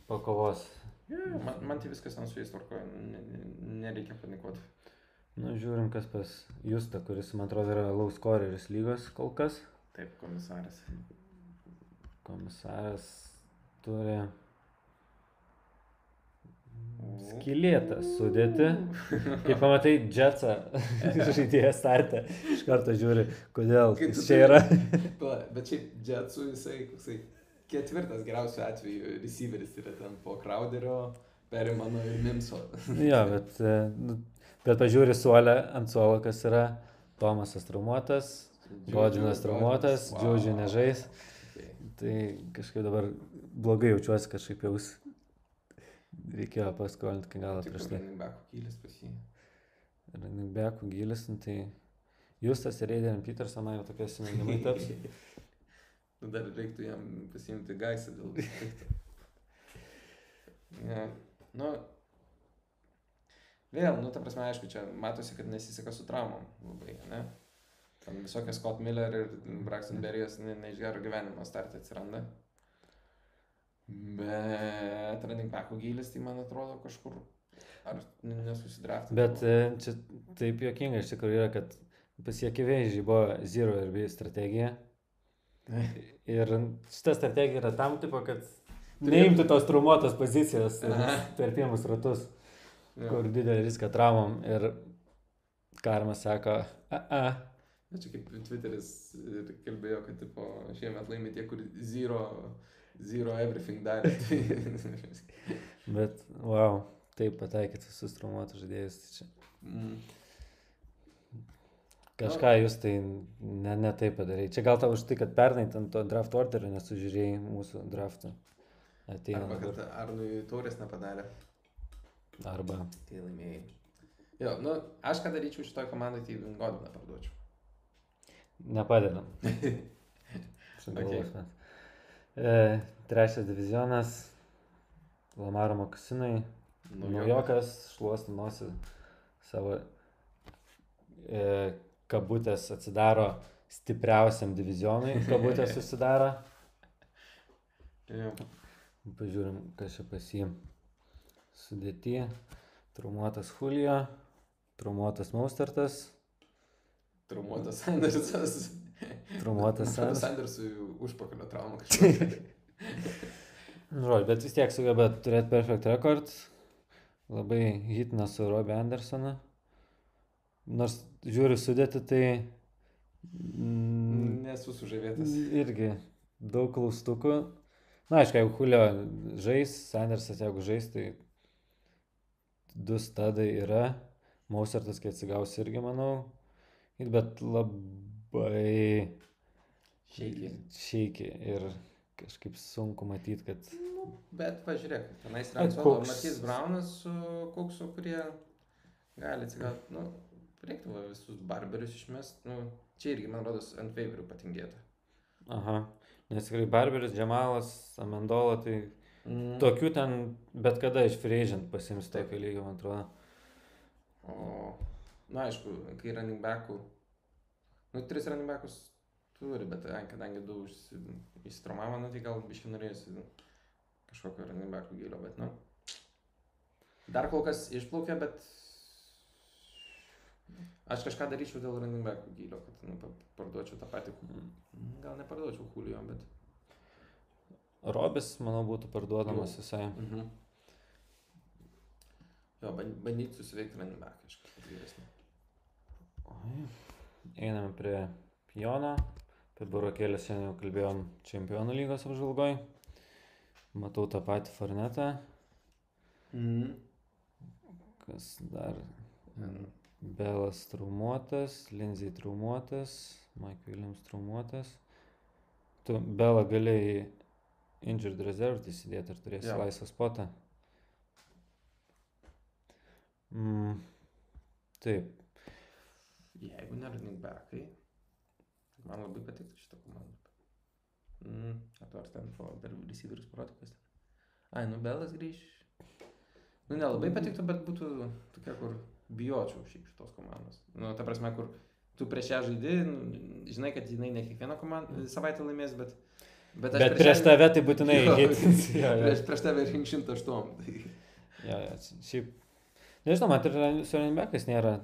pakovos. Man, man tai viskas ant su jais tvarkoja, ne, ne, nereikia panikuoti. Nu, žiūrim, kas pas Justą, kuris, man atrodo, yra low scoreris lygos kol kas. Taip, komisaras. Komisaras turi skilėtą sudėti. Kai pamatai Jetsą [LAUGHS] žaidėją startę, iš karto žiūri, kodėl jis čia turi- yra. [LAUGHS] Bet šiaip Jetsu jisai, koksai ketvirtas geriausiu atveju receiveris yra ten po Crowderio, Perimano ir Mimso. [LAUGHS] jo, bet, e, nu, bet pažiūri suolę ant suolo, kas yra Tomasas traumuotas, Godžinas traumuotas, Džiūdžių nežais. Okay. Tai kažkaip dabar blogai jaučiuosi, kažkaip jaus. Reikėjo paskolinti iki galo prieš tai. running backų kylis pas jį. Running backų gilis, nu, tai Justas ir Aiden Peterson man jau tokie siminimai taps. [LAUGHS] Nu, dar reiktų jam pasiimti gaisą dėl pikto. Ja. Nu, vėl, nu, ta prasme, aišku, čia matosi, kad nesiseka su traumom labai, ne? Ten visokie Scott Miller ir Braxton Berry'as ne, ne iš gero gyvenimo startė atsiranda. Bet running backų gilis, tai man atrodo kažkur, ar nesusidrafti. Bet e, čia taip juokinga iš tikrųjų yra, kad pasiekivėžiai buvo Zero ir B strategija. Ir šita strategija yra tam tipo, kad neimtų tos traumuotos pozicijos per pirmus ratus, Ja. kur didelį riską traumom. Ir Karmas sako, a, a, Na, Čia kaip Twitteris kalbėjo, kad tipo, šiemet laimė tie, kur zero, zero everything darė. [LAUGHS] Bet, wow, taip pataikyti visus traumuotus žaidėjus. Tai čia mm. kažką jūs tai ne, ne taip padarai. Čia gal tau už tai, kad pernai ten to draft orderio nesužiūrėjai mūsų draftų. Ateina Arba kad. Arnui taurės nepadarė. Arba. Tai laimėjai. Jo, nu, aš ką daryčiau šitoj komandai, tai Godiną parduočiau. Nepadedam. [LAUGHS] Okay. E, trečias divizionas. Lamaro Mokasinai. Naujokas šluosti nosį savo e, kabutės atsidaro stipriausiam divizionui. [LAUGHS] Kabutės susidaro. Pažiūrim, kas čia pasim. Sudėti. Traumuotas Julio. Traumuotas Maustartas. Traumuotas Sandersas. [LAUGHS] Traumuotas Sandersas. Sanders. Sandersui užpakalio trauma kažkokia. [LAUGHS] Nu, žodžiu, bet vis tiek sugeba turėti perfect record. Labai hitina su Robbie Andersonu. Nors žiūriu sudėti, tai mm, Nesu sužavėtas. irgi daug klaustukų. Na, aišku, jeigu Julio žais, Sandersas jeigu žais, tai du stadai yra. Mausartas, kai atsigaus irgi, manau. Bet labai Šeikiai. šeikiai ir kažkaip sunku matyti, kad Bet pažiūrėk, tenais Ai, yra koks- Matys Braunas su Kuksu, kurie gali atsigauti. Nu, reiktų visus barberius išmest. Nu, čia irgi, man rodos, ant favorių patingėta. Aha. Nes tikrai Barberis, Džemalas, Amendola, tai Mm. tokių ten bet kada iš Freizent pasims tokio lygio, man atrodo. O, na aišku, kai running backų, nu, tris running backus Turi, bet kadangi du įsitraumavo, nu, tai gal biškai norėjusi kažkokio running backų gilio, bet, nu. Dar kol kas išplaukė, bet aš kažką daryčiau dėl running backų gilio, kad, nu, pa- parduočiau tą patį. Gal neparduočiau Julio, bet. Robis, manau, būtų parduodamas Jo. visai. Mhm. Jo, ban- bandyti susiveikti running back kažkaip vyresnį. Oi. Einame prie Jono. Apie burokėlės šiandien jau kalbėjom čempionų lygos apžvalgoj. Matau tą patį Farnetą. Mhm. Kas dar? Mhm. Belas traumuotas, Lindsay traumuotas, Mike Williams traumuotas. Tu Belą galėjai injured reserve įsidėti ar turėsi Jo. laisvą spotą. Mm. Taip, Jeigu ne running backai, man labai patiktų šitą komandą. Mm, ar ar ten po dar receiverius protokas. Ai, nu Belas grįž. Nu, nelabai patiktų, bet būtų tokia, kur bijočiau šiaip šitos komandos. Nu, ta prasme, kur tu prieš ją žaidi, nu, žinai, kad jinai ne kiekvieną komandą savaitę laimės, bet... bet, bet prieš tave tai būtinai hitins. [LAUGHS] Prieš, prieš tave rink 108. Tai... Jo, jo, šiaip. Nežinau, man ir su Renbekas nėra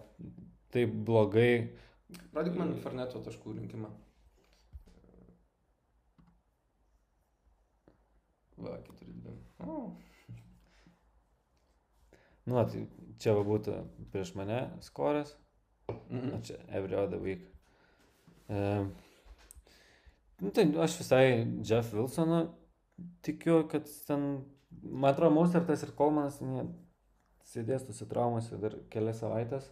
taip blogai. Rodyk man Farneto taškų rinkimą. Va, 4-2. O, Nu, va, tai čia va būtų prieš mane skoras, o mhm. čia every other week. E, nu, tai aš visai Jeff Wilsoną tikiu, kad ten, man atrodo, Mausertas ir Kolmanas sėdės tuose traumose dar kelias savaitės.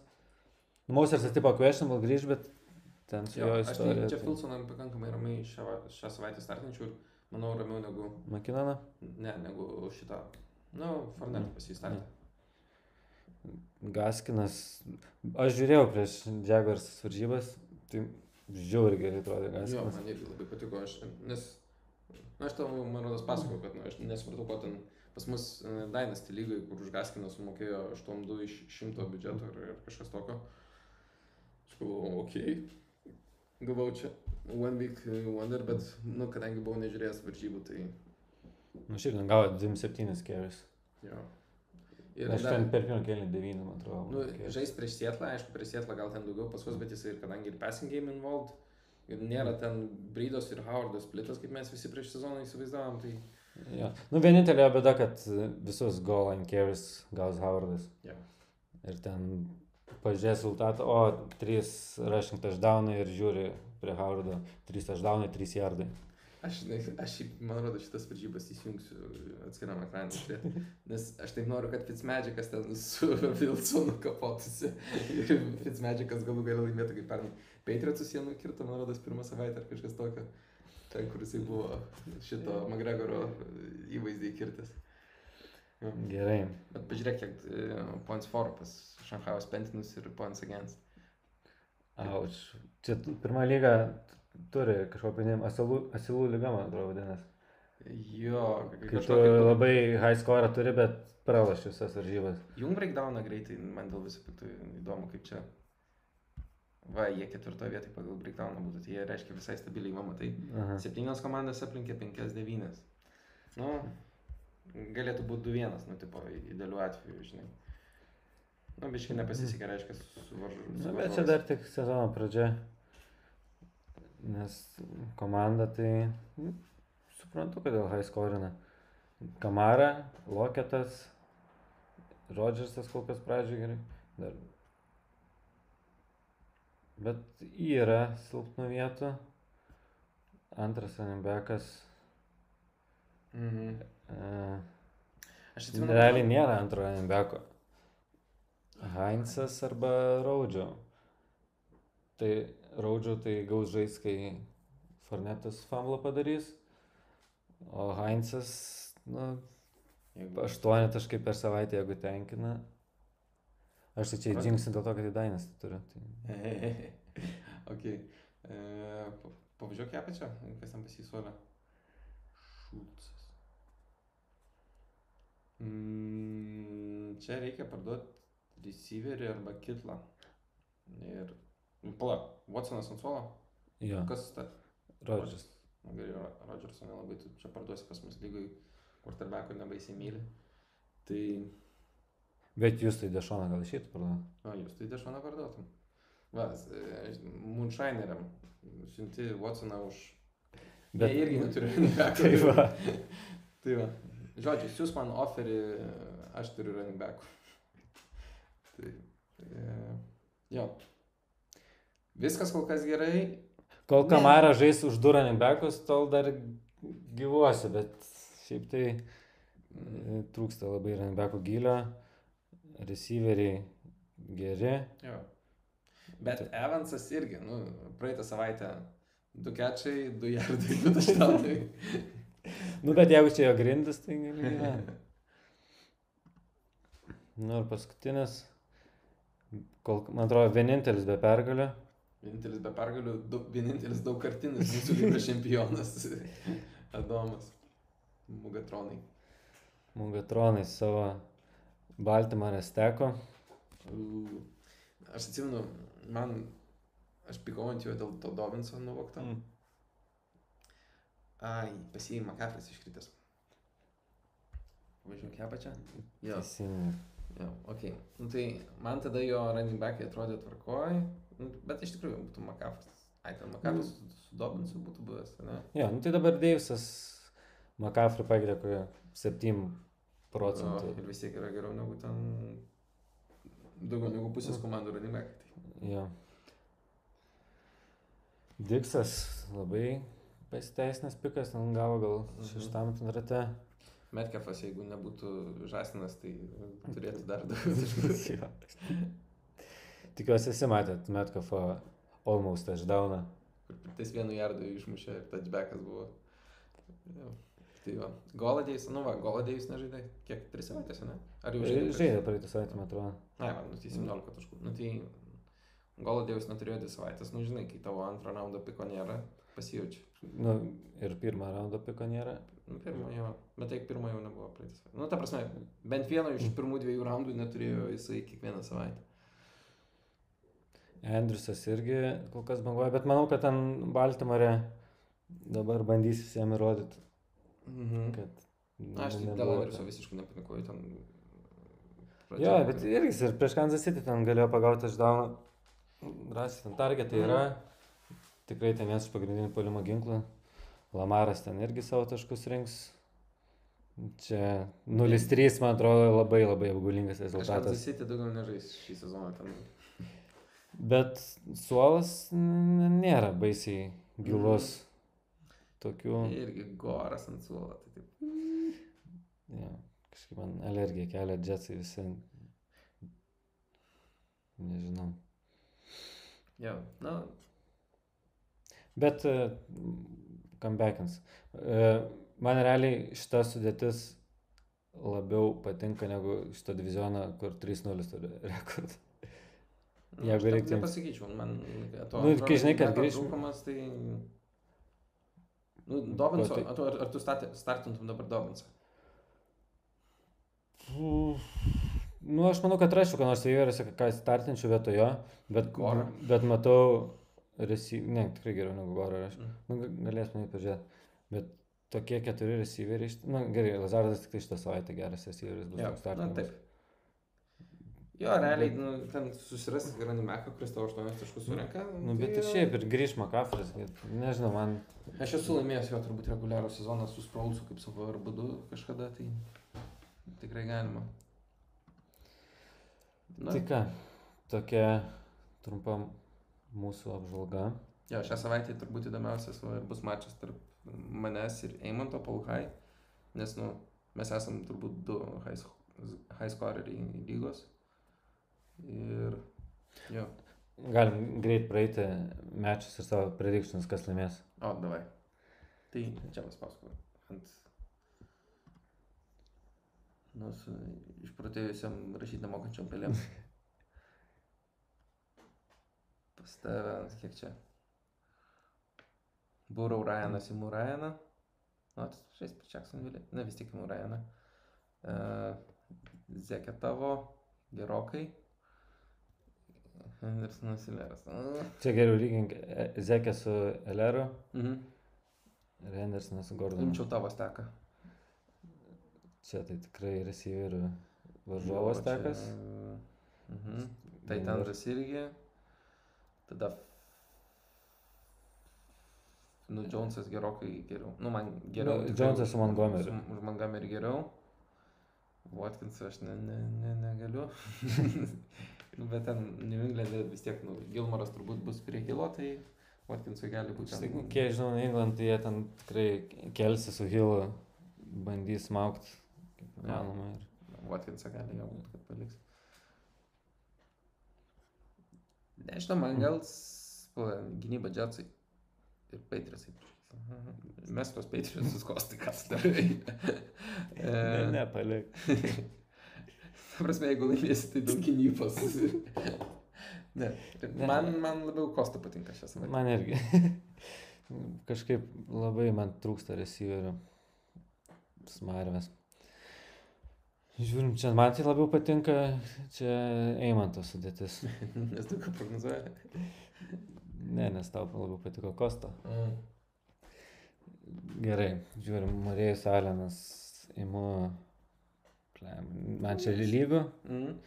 Mausertas tipo questionable grįž, bet ten su Jo, jo aš tai istorija. čia Filsoną pakankamai ramiai šią, šią savaitę startinčiau ir manau ramiau negu, Makinaną? ne, negu šitą. Nu, Farnetą Mm. pasistartė. Gaskinas, aš žiūrėjau prieš Jaguars varžybas, tai žiauri gerai atrodė Jo, Gaskinas. man irgi labai patiko, aš, nes, na, aš tau, man rodos, pasakojau, kad, nu, aš nesupratau, ko ten pas mus uh, Dynasty lygai, kur už Gaskiną sumokėjo 8-2 iš 100 biudžeto ir, ir kažkas tokio. Aš galvojau, okei. Okay. Gavau čia One Week uh, Wonder, bet, nu, kadangi buvau nežiūrėjęs varžybų, tai, Nu, šiaip ten gavo 27 carries. jo. Ir Aš dar, ten per pirmą kėlinį 9, man atrodo. nu, carries. žais prieš Sietlą, aišku, prieš Sietlą gal ten daugiau pasus, bet jis ir kadangi ir passing game involved, ir nėra ten Brydos ir Howardas splitas, kaip mes visi prieš sezoną įsivaizdavom, tai... Jo. Nu, vienintelė bėda, kad visus goal line carries gaus Howardas. Jo. Ir ten pažiūrės rezultatą, o 3 rushing touchdownai ir žiūri prie Howardo 3 touchdownai, 3 yardai. Aš, aš man rodo, šitas varžybas įsijungsiu atskiram ekranui žiūrėti, nes aš taip noriu, kad Fitzmagicas ten su [LAUGHS] Wilsonu kapotųsi ir Fitzmagicas galų gali laimėtų kaip pernai. Patriotsų sienų kirto, man rodos, pirmą savaitę ar kažkas tokio, ten, kur jisai buvo šito McGregoro įvaizdį kirtis. Jo. Gerai. Bet pažiūrėk, kiek e, points for pas Šanchaus Pentinus ir points against. Auč. Čia pirma lyga turi kažkokį asilų, asilų lyga, man atrodo, vadinasi. Jo, Kai tu labai high score turi, bet pralaši visas varžybas. Jum breakdowną greitai, man dėl viso piktų įdomu, kaip čia. Va, jie ketvirtoje vietoje pagal breakdowną būtų, tai jie reiškia visai stabiliai, va, matai. Aha. Septynios komandos aplinkė 5-9. Nu, galėtų būti 2-1, nu, tipo, idealiu atveju, žinai. Nu, biškai nepasisekė, reiškia, su varžu. Na, bet čia dar tik sezono pradžia. Nes komanda tai nu, suprantu, kodėl high scorina. Kamara, Loketas, Rodžersas kol kas pradžioje gerai. Dar. Bet yra silpnų vietų. Antras Anembekas. Mhm. Uh, Aš atsimenu. realiai nėra antro Anembeko. Heinzas arba Raudžio. Tai Raudžio tai gaus žais, kai Fornetas famlo padarys. O Heinzas, nu, Jeigu... aštuoni taškai per savaitę, jeigu tenkina. Aš tai čia džingsiu dėl to, kad į Dainas turiu. Tai... [LAUGHS] ok. E, pa- Pavažiuok ją pačią, kas tam pasisuolė. Šulcas. Mm, čia reikia parduoti receiverį arba kitlą. Ir... nu, Pala, Watsonas ant suolo. Jo. Kas ta? Rodžeris. Na gerai, Ro- Rodžerso nelabai tu čia parduosi pas mus lygoj, quarterbacko nebaisiai myli. Tai, Bet jūs tai dešoną gal išėtų parduoti? o jūs tai dešoną parduotum. Va, e, Moonshineriam siunti Watsoną už... Bet Jie irgi neturi backų. [LAUGHS] Tai va. [LAUGHS] tai va. Žodžiu, siūs man oferį, aš turiu running backų. [LAUGHS] tai, e, jo. Viskas kol kas gerai. Kol Ne. Kamara žais už du running backus, tol dar gyvuosi, bet šiaip tai e, trūksta labai running backų gylio, receiveriai geri. Jo. Bet Evansas irgi, nu, praeitą savaitę du kečiai, du jardai, du taštaunai. [LAUGHS] Nu, bet jeigu čia jo grindis, tai gali gyventi. Nu ir paskutinis, kol, man atrodo, vienintelis be pergalio. Vienintelis be pergalių, daug, vienintelis daugkartinis mūsų lygos [LAUGHS] čempionas. Adomas. Mugatronai. Mugatronai savo Baltimorės teko. U, Aš atsimenu, man, aš pikau ant jo dėl to Dovinso nuvokto. Mm. Ai, pasiima kefas iškritęs. Važiuok ją pačią? Jo. Teisingai. Jo, ok. Nu, tai man tada jo running backai atrodė tvarkoj, nu, bet iš tikrųjų būtų Makafas. Ai, ten Makafas su, su Dobinsu būtų buvęs, ne? Jo, nu tai dabar Deivisas McCaffrey pagrė kokią 7 O, procentų. ir vis tiek yra geriau negu ten daugiau negu pusės komandų running backai. Tai. Jo. Diksas labai pasiteisinęs pikas, ten gavo gal Mhm. šeštam ten rate. Metkefas, jeigu nebūtų žasinas, tai turėtų dar daugiau [LAUGHS] taškų. Tikiuosi, esi matėt Metkafo almost touchdowną. Kur tais vienu jardu išmušė ir touchbackas buvo. Jo. Tai va, Goladėjus, nu va, Goladėjus nežaidė, kiek, tris savaitės, ne? Ar jau žaidė? Žaidė praeitą savaitę, man atrodo. Ai, man, nu tai 17 taškų. Nu tai Goladėjus neturėjo dvi savaitės, nu žinai, kai tavo antro raundo piko nėra, pasijaučia. Nu, ir pirmą raundą piko nėra. Nu, pirmo jo, bet tai pirmo jau nebuvo praeitą savaitę. Nu, ta prasme, bent vieno iš pirmų dviejų raundų neturėjo jisai kiekvieną savaitę. Andriusas irgi kol kas banguoja, bet manau, kad ten Baltimore dabar bandys visiems įrodyti, Mhm. kad... Na, aš tik dėl Andriuso visiškai nepanikuoju ten. Jo, bet irgi ir prieš Kansas City ten galėjo pagauti touchdowną. Rasi ten targetai Mhm. Tikrai ten vienas iš pagrindinių polimo ginklų. Lamaras ten irgi savo taškus rinks. Čia 0-3, man atrodo, labai labai apgulingas rezultatas. City daugiau nežais šį sezoną ten. Bet suolas nėra baisiai gilus. Tokių. Irgi goras ant suolo. Tai taip. Ja, kažkaip man alergija kelia džetsai visi. Nežinau. Jo, na, Bet uh, comebackins. Uh, man realiai šita sudėtis labiau patinka negu šito diviziono, kur 3-0 turi rekordą. nu, Jeigu aš taip reiktų- Nepasakyčiau, man to. Nu, kai žinai, kad Trūkumas, tai... Nu, Dobinso, tai- ar tu, ar, tu stati- startintum dabar Dobinsą? Nu, aš manau, kad rašiau, ką nors įvairiuose, ką startinčiau vietojo, bet, Gorą. bet matau, resi... ne, tikrai geriau negu Gorą aš. Mm. Nu, ga- galės mane pažiūrėti. Bet tokie keturi receiveriai, na nu, gerai, Lazardas tik tai šitą savaitę geras receiveris bus Jo, toks na startinis. taip. Jo, realiai, nu, ten susirasti Granimeką, kuris tavo 8 taškus surenka. Nu, bet ir yra- šiaip ir grįž Makafras, nežinau, man Aš esu laimėjęs jo turbūt reguliarų sezoną su Spraulsu kaip savo arbadu kažkada, tai tikrai galima. Na, Tai ką, tokia trumpa mūsų apžvalga. jo, šią savaitę turbūt įdomiausias va, bus mačas tarp manęs ir Eimanto Paulhai, nes, nu, mes esam turbūt du high, high scoreriai lygos. Ir, jo, Galim greit praeiti mečus ir savo predictions, kas laimės. o, davai. Tai čia paspausk ant... Nu, su išprotėjusiam rašyti nemokančiam pelėm. [LAUGHS] Pas tave, kiek čia? Būrau Ryanas į Murajaną. Nu, žais per Jacksonville. Ne, vis tik į Murajaną. Uh, Zekė tavo gerokai. Hendersonas Ileras. Čia geriau lygink e, Zekė su Eleru Mhm. ir Hendersonas su Gordonu. Imčiau tavo steką. Čia tai tikrai receiverių varžovas Jo, čia-. Mhm. Tai Tendras irgi. Tada. Nu, Jonesas gerokai geriau. Nu, man geriau. Nu, Jonesas su Montgomery. su- Už Montgomery geriau. Watkinsą aš ne, ne, ne, negaliu. [LAUGHS] nu, bet ten New England'e vis tiek, nu, Gilmoras turbūt bus prie Gilo, tai Watkinsui gali būti. Štai, kiek žinau, New England, tai jie ten tikrai kelsi su Hillu, bandys smaukti, kaip Jo. įmanoma. Ir... Watkinsą gali jau būt, kad paliks. Nežinau, man gal s- pala, gynyba džetsai ir Patriotsai. Mes tos Patriotsus kostai, kas [LAUGHS] darai. Ne, ne, palik. [LAUGHS] Ta prasme, jeigu laimėsi, tai daug gynybos. [LAUGHS] ne, man, man labiau Kosta patinka šią savaitę. Man irgi. Kažkaip labai man trūksta receiverių. Smarvės. Žiūrim, čia man tai labiau patinka, čia Eimanto sudėtis. [LAUGHS] Nes daug ką prognozuoja. Ne, nes tau labiau patiko Kosto. Mm. Gerai, žiūrim, Marėjus Alenas, imu, man čia lygų, Mm.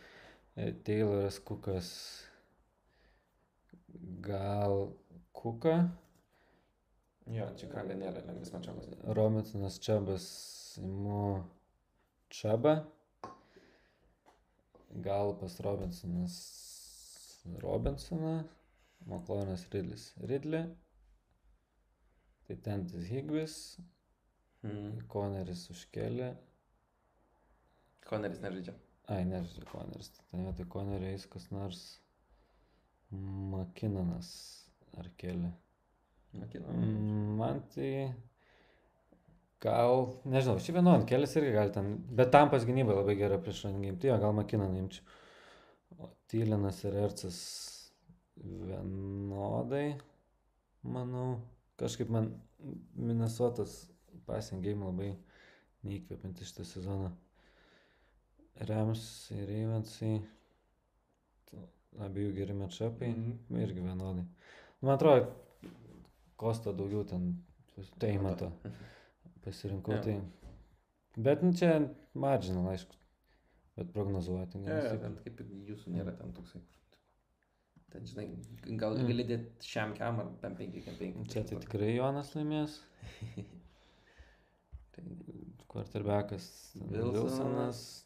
Tayloras Kukas, gal Kuka, Jo, Čikaga nėra lengvas mačiakas. Robinsonas Čabas, imu Čabą, gal pas Robinsonas Robinsoną, Maklonas Ridlis Ridlį, tai Tentis Higvis, Mm. Koneris užkelė, Koneris nežaidžia. ai nežinau, Koneris, tai ten vietoj Konerio eis kas nors Makinanas ar keli. Makina. Mm, Man tai gal, nežinau, šį vienodį kelias irgi gali ten, bet tam pas gynybai labai gera prieš rangim, tai jo, gal Makinaną imčiau. O Tylinas ir Ercas vienodai, manau, kažkaip man Minnesotas passing game labai neįkvepianti šitą sezoną. Rams ir Ravensai, abiejų geri matšapai, Mhm. irgi vienodai. Man atrodo, Kosta daugiau ten, tai mato, [LAUGHS] pasirinkau Jo. tai. Bet nu, čia marginal, aišku, bet prognozuoti. Ne, vis tiek. ten kaip ir jūsų nėra ten toksai. Ten, žinai, gal Mm. gali dėti šiam kiam ar tam 5 kiam 5. Čia tai tikrai Jonas laimės. [LAUGHS] Quarterbackas Wilsonas. Wilsonas,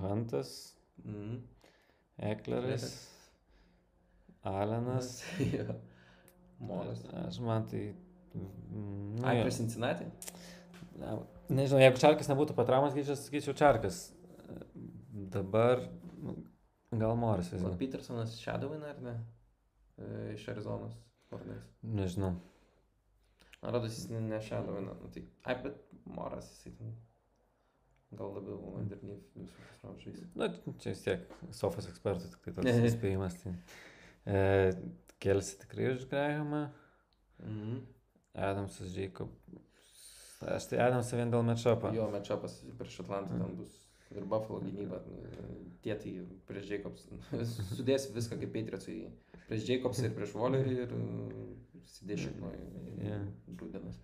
Huntas, Mm. Ekleris, Alenas. [LAUGHS] Jo. Moras. Aš man tai... nu Ai, prie Cincinnati? Na, Nežinau, jeigu Čarkas nebūtų patraumas, čia sakyčiau Čarkas. Dabar nu, gal Morisas. O Petersonas Shadowin ar ne? E, Iš Arizonos. Varnais. Nežinau. Man rodos, jis ne- ne Shadowin. Nu, tai, ai, bet Moras jisai ten. Gal labiau underneath visus raužais. Na, čia vis tiek sofos ekspertų, tik tai toks [LAUGHS] įspėjimas. Tai. E, Kelsi tikrai už Grahamą, Mhm. Adamsas Jacob. Aš tai Adamsą vien dėl matšapo. Jo, matšapas prieš Atlantą ten bus ir Buffalo gynyba. Tie tai prieš Jacobs. [LAUGHS] Sudės viską kaip Patriotsai. Prieš Jacobs ir prieš Wallerį ir sėdės šiknoj. Jo. Grūdinas.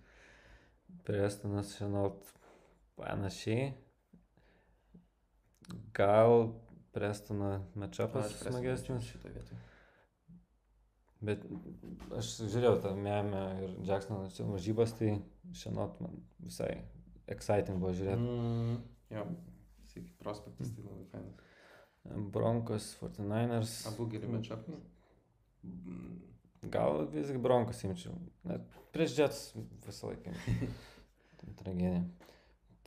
Prestanas Šenalt panašiai. Gal Prestono matšapas smagesnis. Šitą vietą. Bet aš žiūrėjau tą memę ir Jacksono varžybas, tai šiandien man visai exciting buvo žiūrėti. Mm, jo, kaip prospektas tai labai fainas. Broncos, 49ers. Abu geri matšapai. Gal visgi Broncos imčiau. Net prieš Jets visą laiką. [LAUGHS] Tragedija.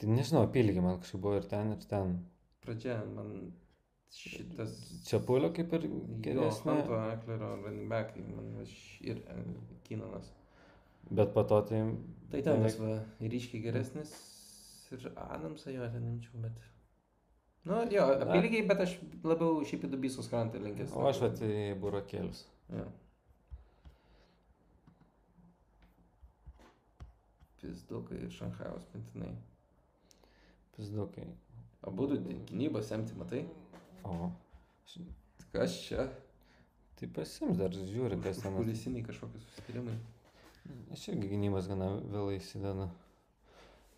Tai nežinau, apylygį man kažkaip buvo ir ten, ir ten. Pradžia, man šitas... Čia pulio kaip ir geresnė. Hanto Eklerio running backai, man aš ir e, Kinanas. Bet po to tai... Tai ten vis va, ryškiai geresnis ir Adamsą jo ten imčiau, bet... Nu, jo, apylygiai, bet aš labiau šiaip į Dubysus krantą linkęs. O aš vat į burokėlius. Jo. Pizdukai Šanhajaus mintinai. Pizdukai. Abu du gynybos semti, matai? O. Kas čia? Tai pasims dar žiūri, kas ten. Kulisiniai kažkokie susitarimai. Aš irgi gynybos gana vėlai įsideda.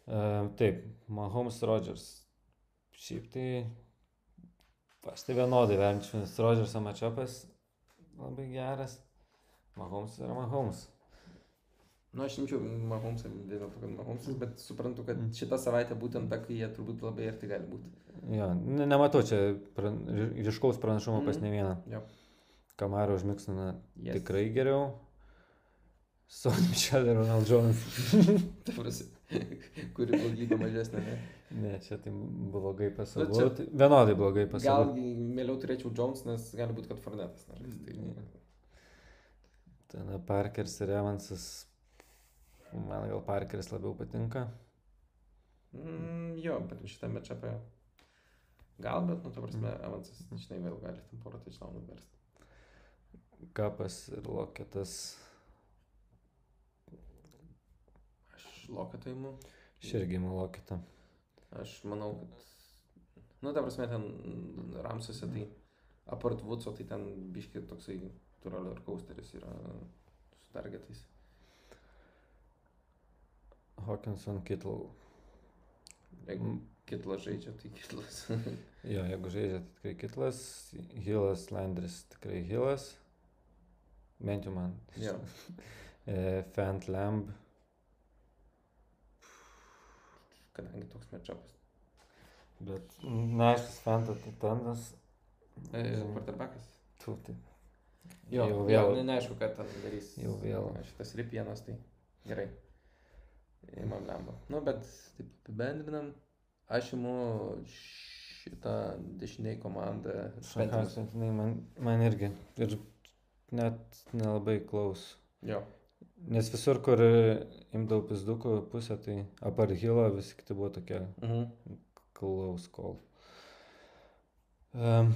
Uh, taip, Mahomes Rodgers. Šiaip tai aš tai vienodai vertinčiau, nes Rodgerso mačiapas labai geras. Mahomes yra Mahomes. Nu, aš imčiau Mahomesą dėl to, kad Mahomesas, bet suprantu, kad šitą savaitę būtent ta, kai jie turbūt labai arti gali būti. Jo, ne, nematau čia pran, ryškaus pranašumo mm. pas ne vieną. Jo. Kamaro užmiksina Yes. tikrai geriau. Sonny Michel ir Ronald Jones. [LAUGHS] [LAUGHS] Kuri blogybė mažesnė, ne? ne, čia tai blogai Nu, pasakau. čia- Tai vienodai blogai Gal pasakau. mieliau turėčiau Jones, nes gali būti, kad Fornetas nežais. Tai... Ten Parkeris ir Evansas. Man gal Parkeris labiau patinka. Mm, jo, bet šitame čia apie... Gal, bet, nu, ta prasme, Evansas, žinai, vėl gali tam porą touchdownų versti. Kapas ir Loketas. Aš loketą įimu. Aš irgi imu Loketą. Aš manau, kad... Nu, ta prasme, ten Ramsuose tai apart Vudso, tai ten biški toksai roller coasteris yra su targetais. Hawkinson Kittle. Jeigu kitlas žaidžia, tai kitlas. [LAUGHS] Jo, jeigu žaidžia, tai tikrai Kitlas. Hilas, Landris tikrai Hilas. Bent jau man. jo. [LAUGHS] E, Fant Lamb. Kadangi toks matchupas. Bet neaiškus Fanta Titanas. E, quarterbackas. Tu, tai. Jo, Jau jau vėl- vėl. Ne, neaišku, ką ten darys. Jau vėl. Šitas ripienas, tai gerai. Įmam lemba. Nu, bet taip apibendrinam. Aš imu šitą dešiniai komandą. Panthers. jinai man, man irgi. Ir net nelabai klaus. Jo. Nes visur, kur imdavau pizdukų pusę, tai apart Hilo visi kiti buvo tokie Mhm. klaus kol. Um,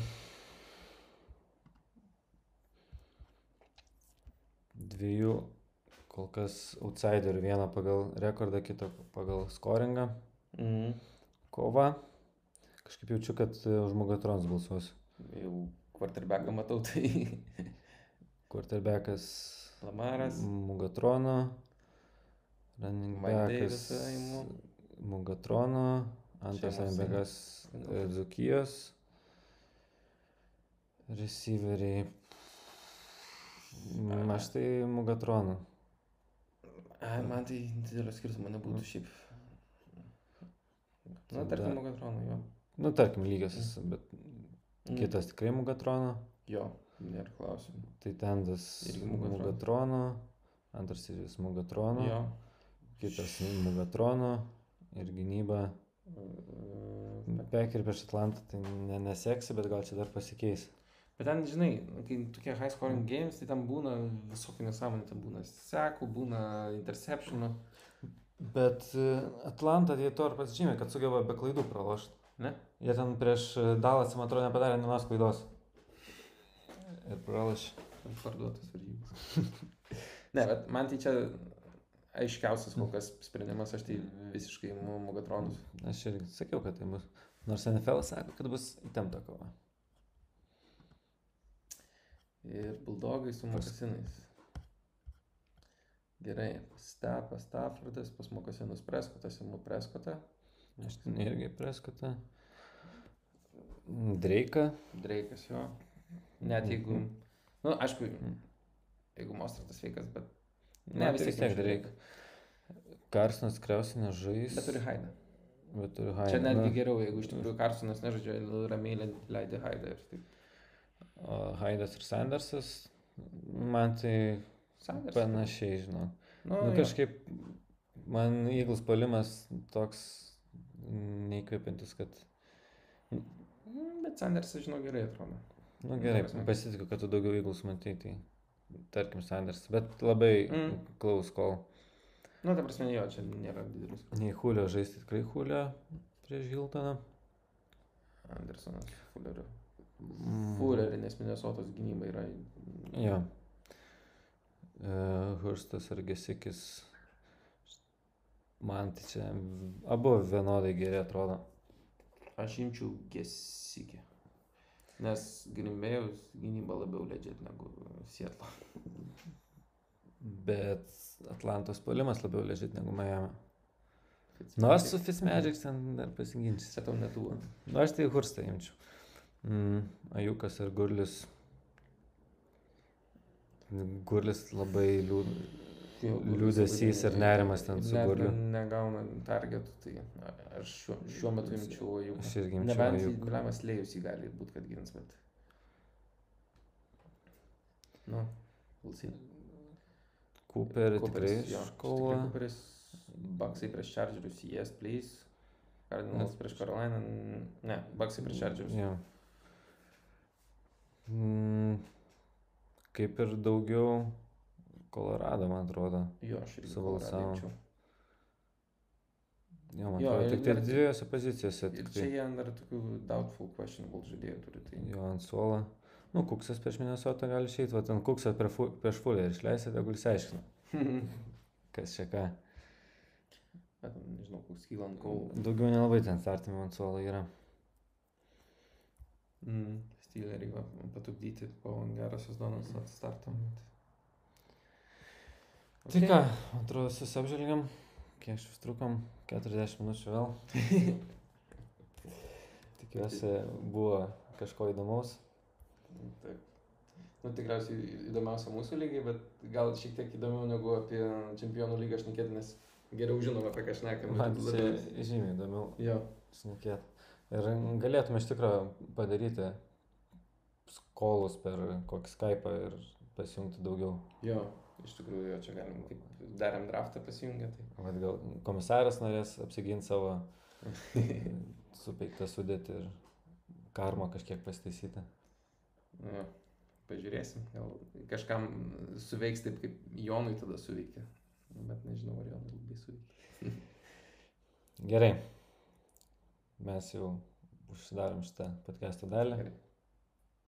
dviejų kol kas outsiderių, vieną pagal rekordą, kitą pagal scoringą. Mhm. Kova. Kažkaip jaučiu, kad e, už Mugatrons balsuosiu. Jau quarterbacką matau, [LAUGHS] tai Quarterbackas Lamaras. Mugatrono. Running backas. Mugatrono. Antras e, Dzukijos. Receiveriai. Aš tai Mugatrono. Ai, man tai didelio skirtumo nebūtų šiaip. Na, tarkim, Mugatronų, jo. Nu, tarkim, lygias, esu, bet Mm. kitas tikrai Mugatrono. Jo, nėra klausimų. Tai tendas Irgi Mugatrono. Mugatrono. Antras ir jis Mugatrono. Jo. Kitas Mugatrono. Ir gynyba. Uh, Beveik ir prieš Atlantą tai ne, neseksi, bet gal čia dar pasikeis. Bet ten, žinai, kai tokie high scoring games, tai ten būna visokių nesąmonė, ten būna sekų, būna interceptionų. Bet e, Atlanta tai to ir pasižymė, kad sugeba be klaidų pralošti. Ne? Jie ten prieš Dalas, man atrodo, nepadarė vienos klaidos. Ir pralošė. Parduotas varžybas. [LAUGHS] ne, bet man tai čia aiškiausias kol kas sprendimas, aš tai visiškai Mugatronus. Aš irgi sakiau, kad tai bus. Nors NFL sako, kad bus įtempta kova. Ir buldogai su mokasinais. Gerai, Stepas Staffordas, pas mokasinus Preskotas, imu Preskotą. Aš ten irgi preskutą. Dreiką. Dreikas jo. Net jeigu, Mhm. nu, aišku, Mhm. jeigu Mostratas sveikas, bet Ne, Ne, vis vis tiek Dreiką. Karsonas kriausinė žais. Bet turi Haidą. Bet turi Haidą. Čia netgi geriau, jeigu iš tikrųjų Karsonas nežaidžia, ramiai le- leidė Haidą ir taip. Haidas ir Sandersas. Man tai Sanders. panašiai, žinau. Nu, Nu, jo. kažkaip man įglas palimas toks neįkvepiantis, kad, Mm, Bet Sandersas, žinau, gerai atrodo. na nu, gerai, pasitikiu, kad tu daugiau įglas matai, tai tarkim Sanders, bet labai Mm. klaus kol. Nu, ta prasme, jo, čia nėra didelis. Nei Hulio žaisti tikrai Hulio prieš Hiltoną. Andersonas, Fullerio. Fullerį, nes Minnesotos gynyba yra. Jo. Uh, Hurstas ar Gesikis. Man tai čia abu vienodai geri atrodo. Aš imčiau gesikį. Nes Grimbėjaus gynyba labiau legit negu Sietlo. Bet Atlantos polimas labiau ležit negu Miami. Nors su Fitzmagic ten dar pasiginčys. Čia tau netuvo. Nu, aš tai Hurstą imčiau. Mm, Ajukas ir Gurlis. Gurlis labai liūd... liūdesys ir nerimas ten su Gurliu. Negauna targetų, tai aš šiuo, šiuo metu imčiau jų. Aš irgi imčiau Nebent Ajuką. Blemas Lėjus jį gali būti, kad gins, bet. Nu, we'll see. Cooperį tikrai iškovojo. Cooperis, Bucksai prieš Chargerius, yes, please. Cardinals prieš Carolina, ne, Bucksai prieš Chargerius. Jo. Mm, kaip ir daugiau Colorado, man atrodo. Jo, aš irgi imčiau. Jo, man Jo, atrodo, tik tai dar- dviejose pozicijose. Ir čia jie dar tokių doubtful questionable žaidėjų turi. Tai... Jo, ant suolo. Nu, Kuksas prieš Minnesotą gali išeiti, va ten Kuksą prieš Fulę ir išleisti, tegul išsiaiškina, [LAUGHS] kas čia ką. Bet, nežinau, koks Kylan Cole. Daugiau nelabai ten startimi ant suolo yra. Mm, Steeleriai va, patupdyti po gerą sezoną atstartam. Tai ką, atrodo, susapžvelgiam, kiek užtrukom, 40 minučių vėl. [LAUGHS] Tikiuosi, buvo kažko įdomaus. Taip. Nu, tikriausiai įdomiausia mūsų lygiai, bet gal šiek tiek įdomiau negu apie čempionų lygą šnekėti, nes geriau žinom apie ką šnekam. Man labiau- žymiai įdomiau Jo, šnekėti. Ir galėtume iš tikrųjų padaryti skolus per kokį Skype ir pasijungti daugiau. jo, iš tikrųjų, jo, čia galim, kaip darėm draftą pasijungę, tai. Vat gal komisaras norės apsiginti savo [LAUGHS] supeiktą sudėtį ir karmą kažkiek pasitaisyti. Jo, pažiūrėsim, gal kažkam suveiks taip, kaip Jonui tada suveikė. Bet nežinau, ar Jonui labai suveikė. [LAUGHS] Gerai. Mes jau užsidarom šitą podcast'o dalį. Gerai.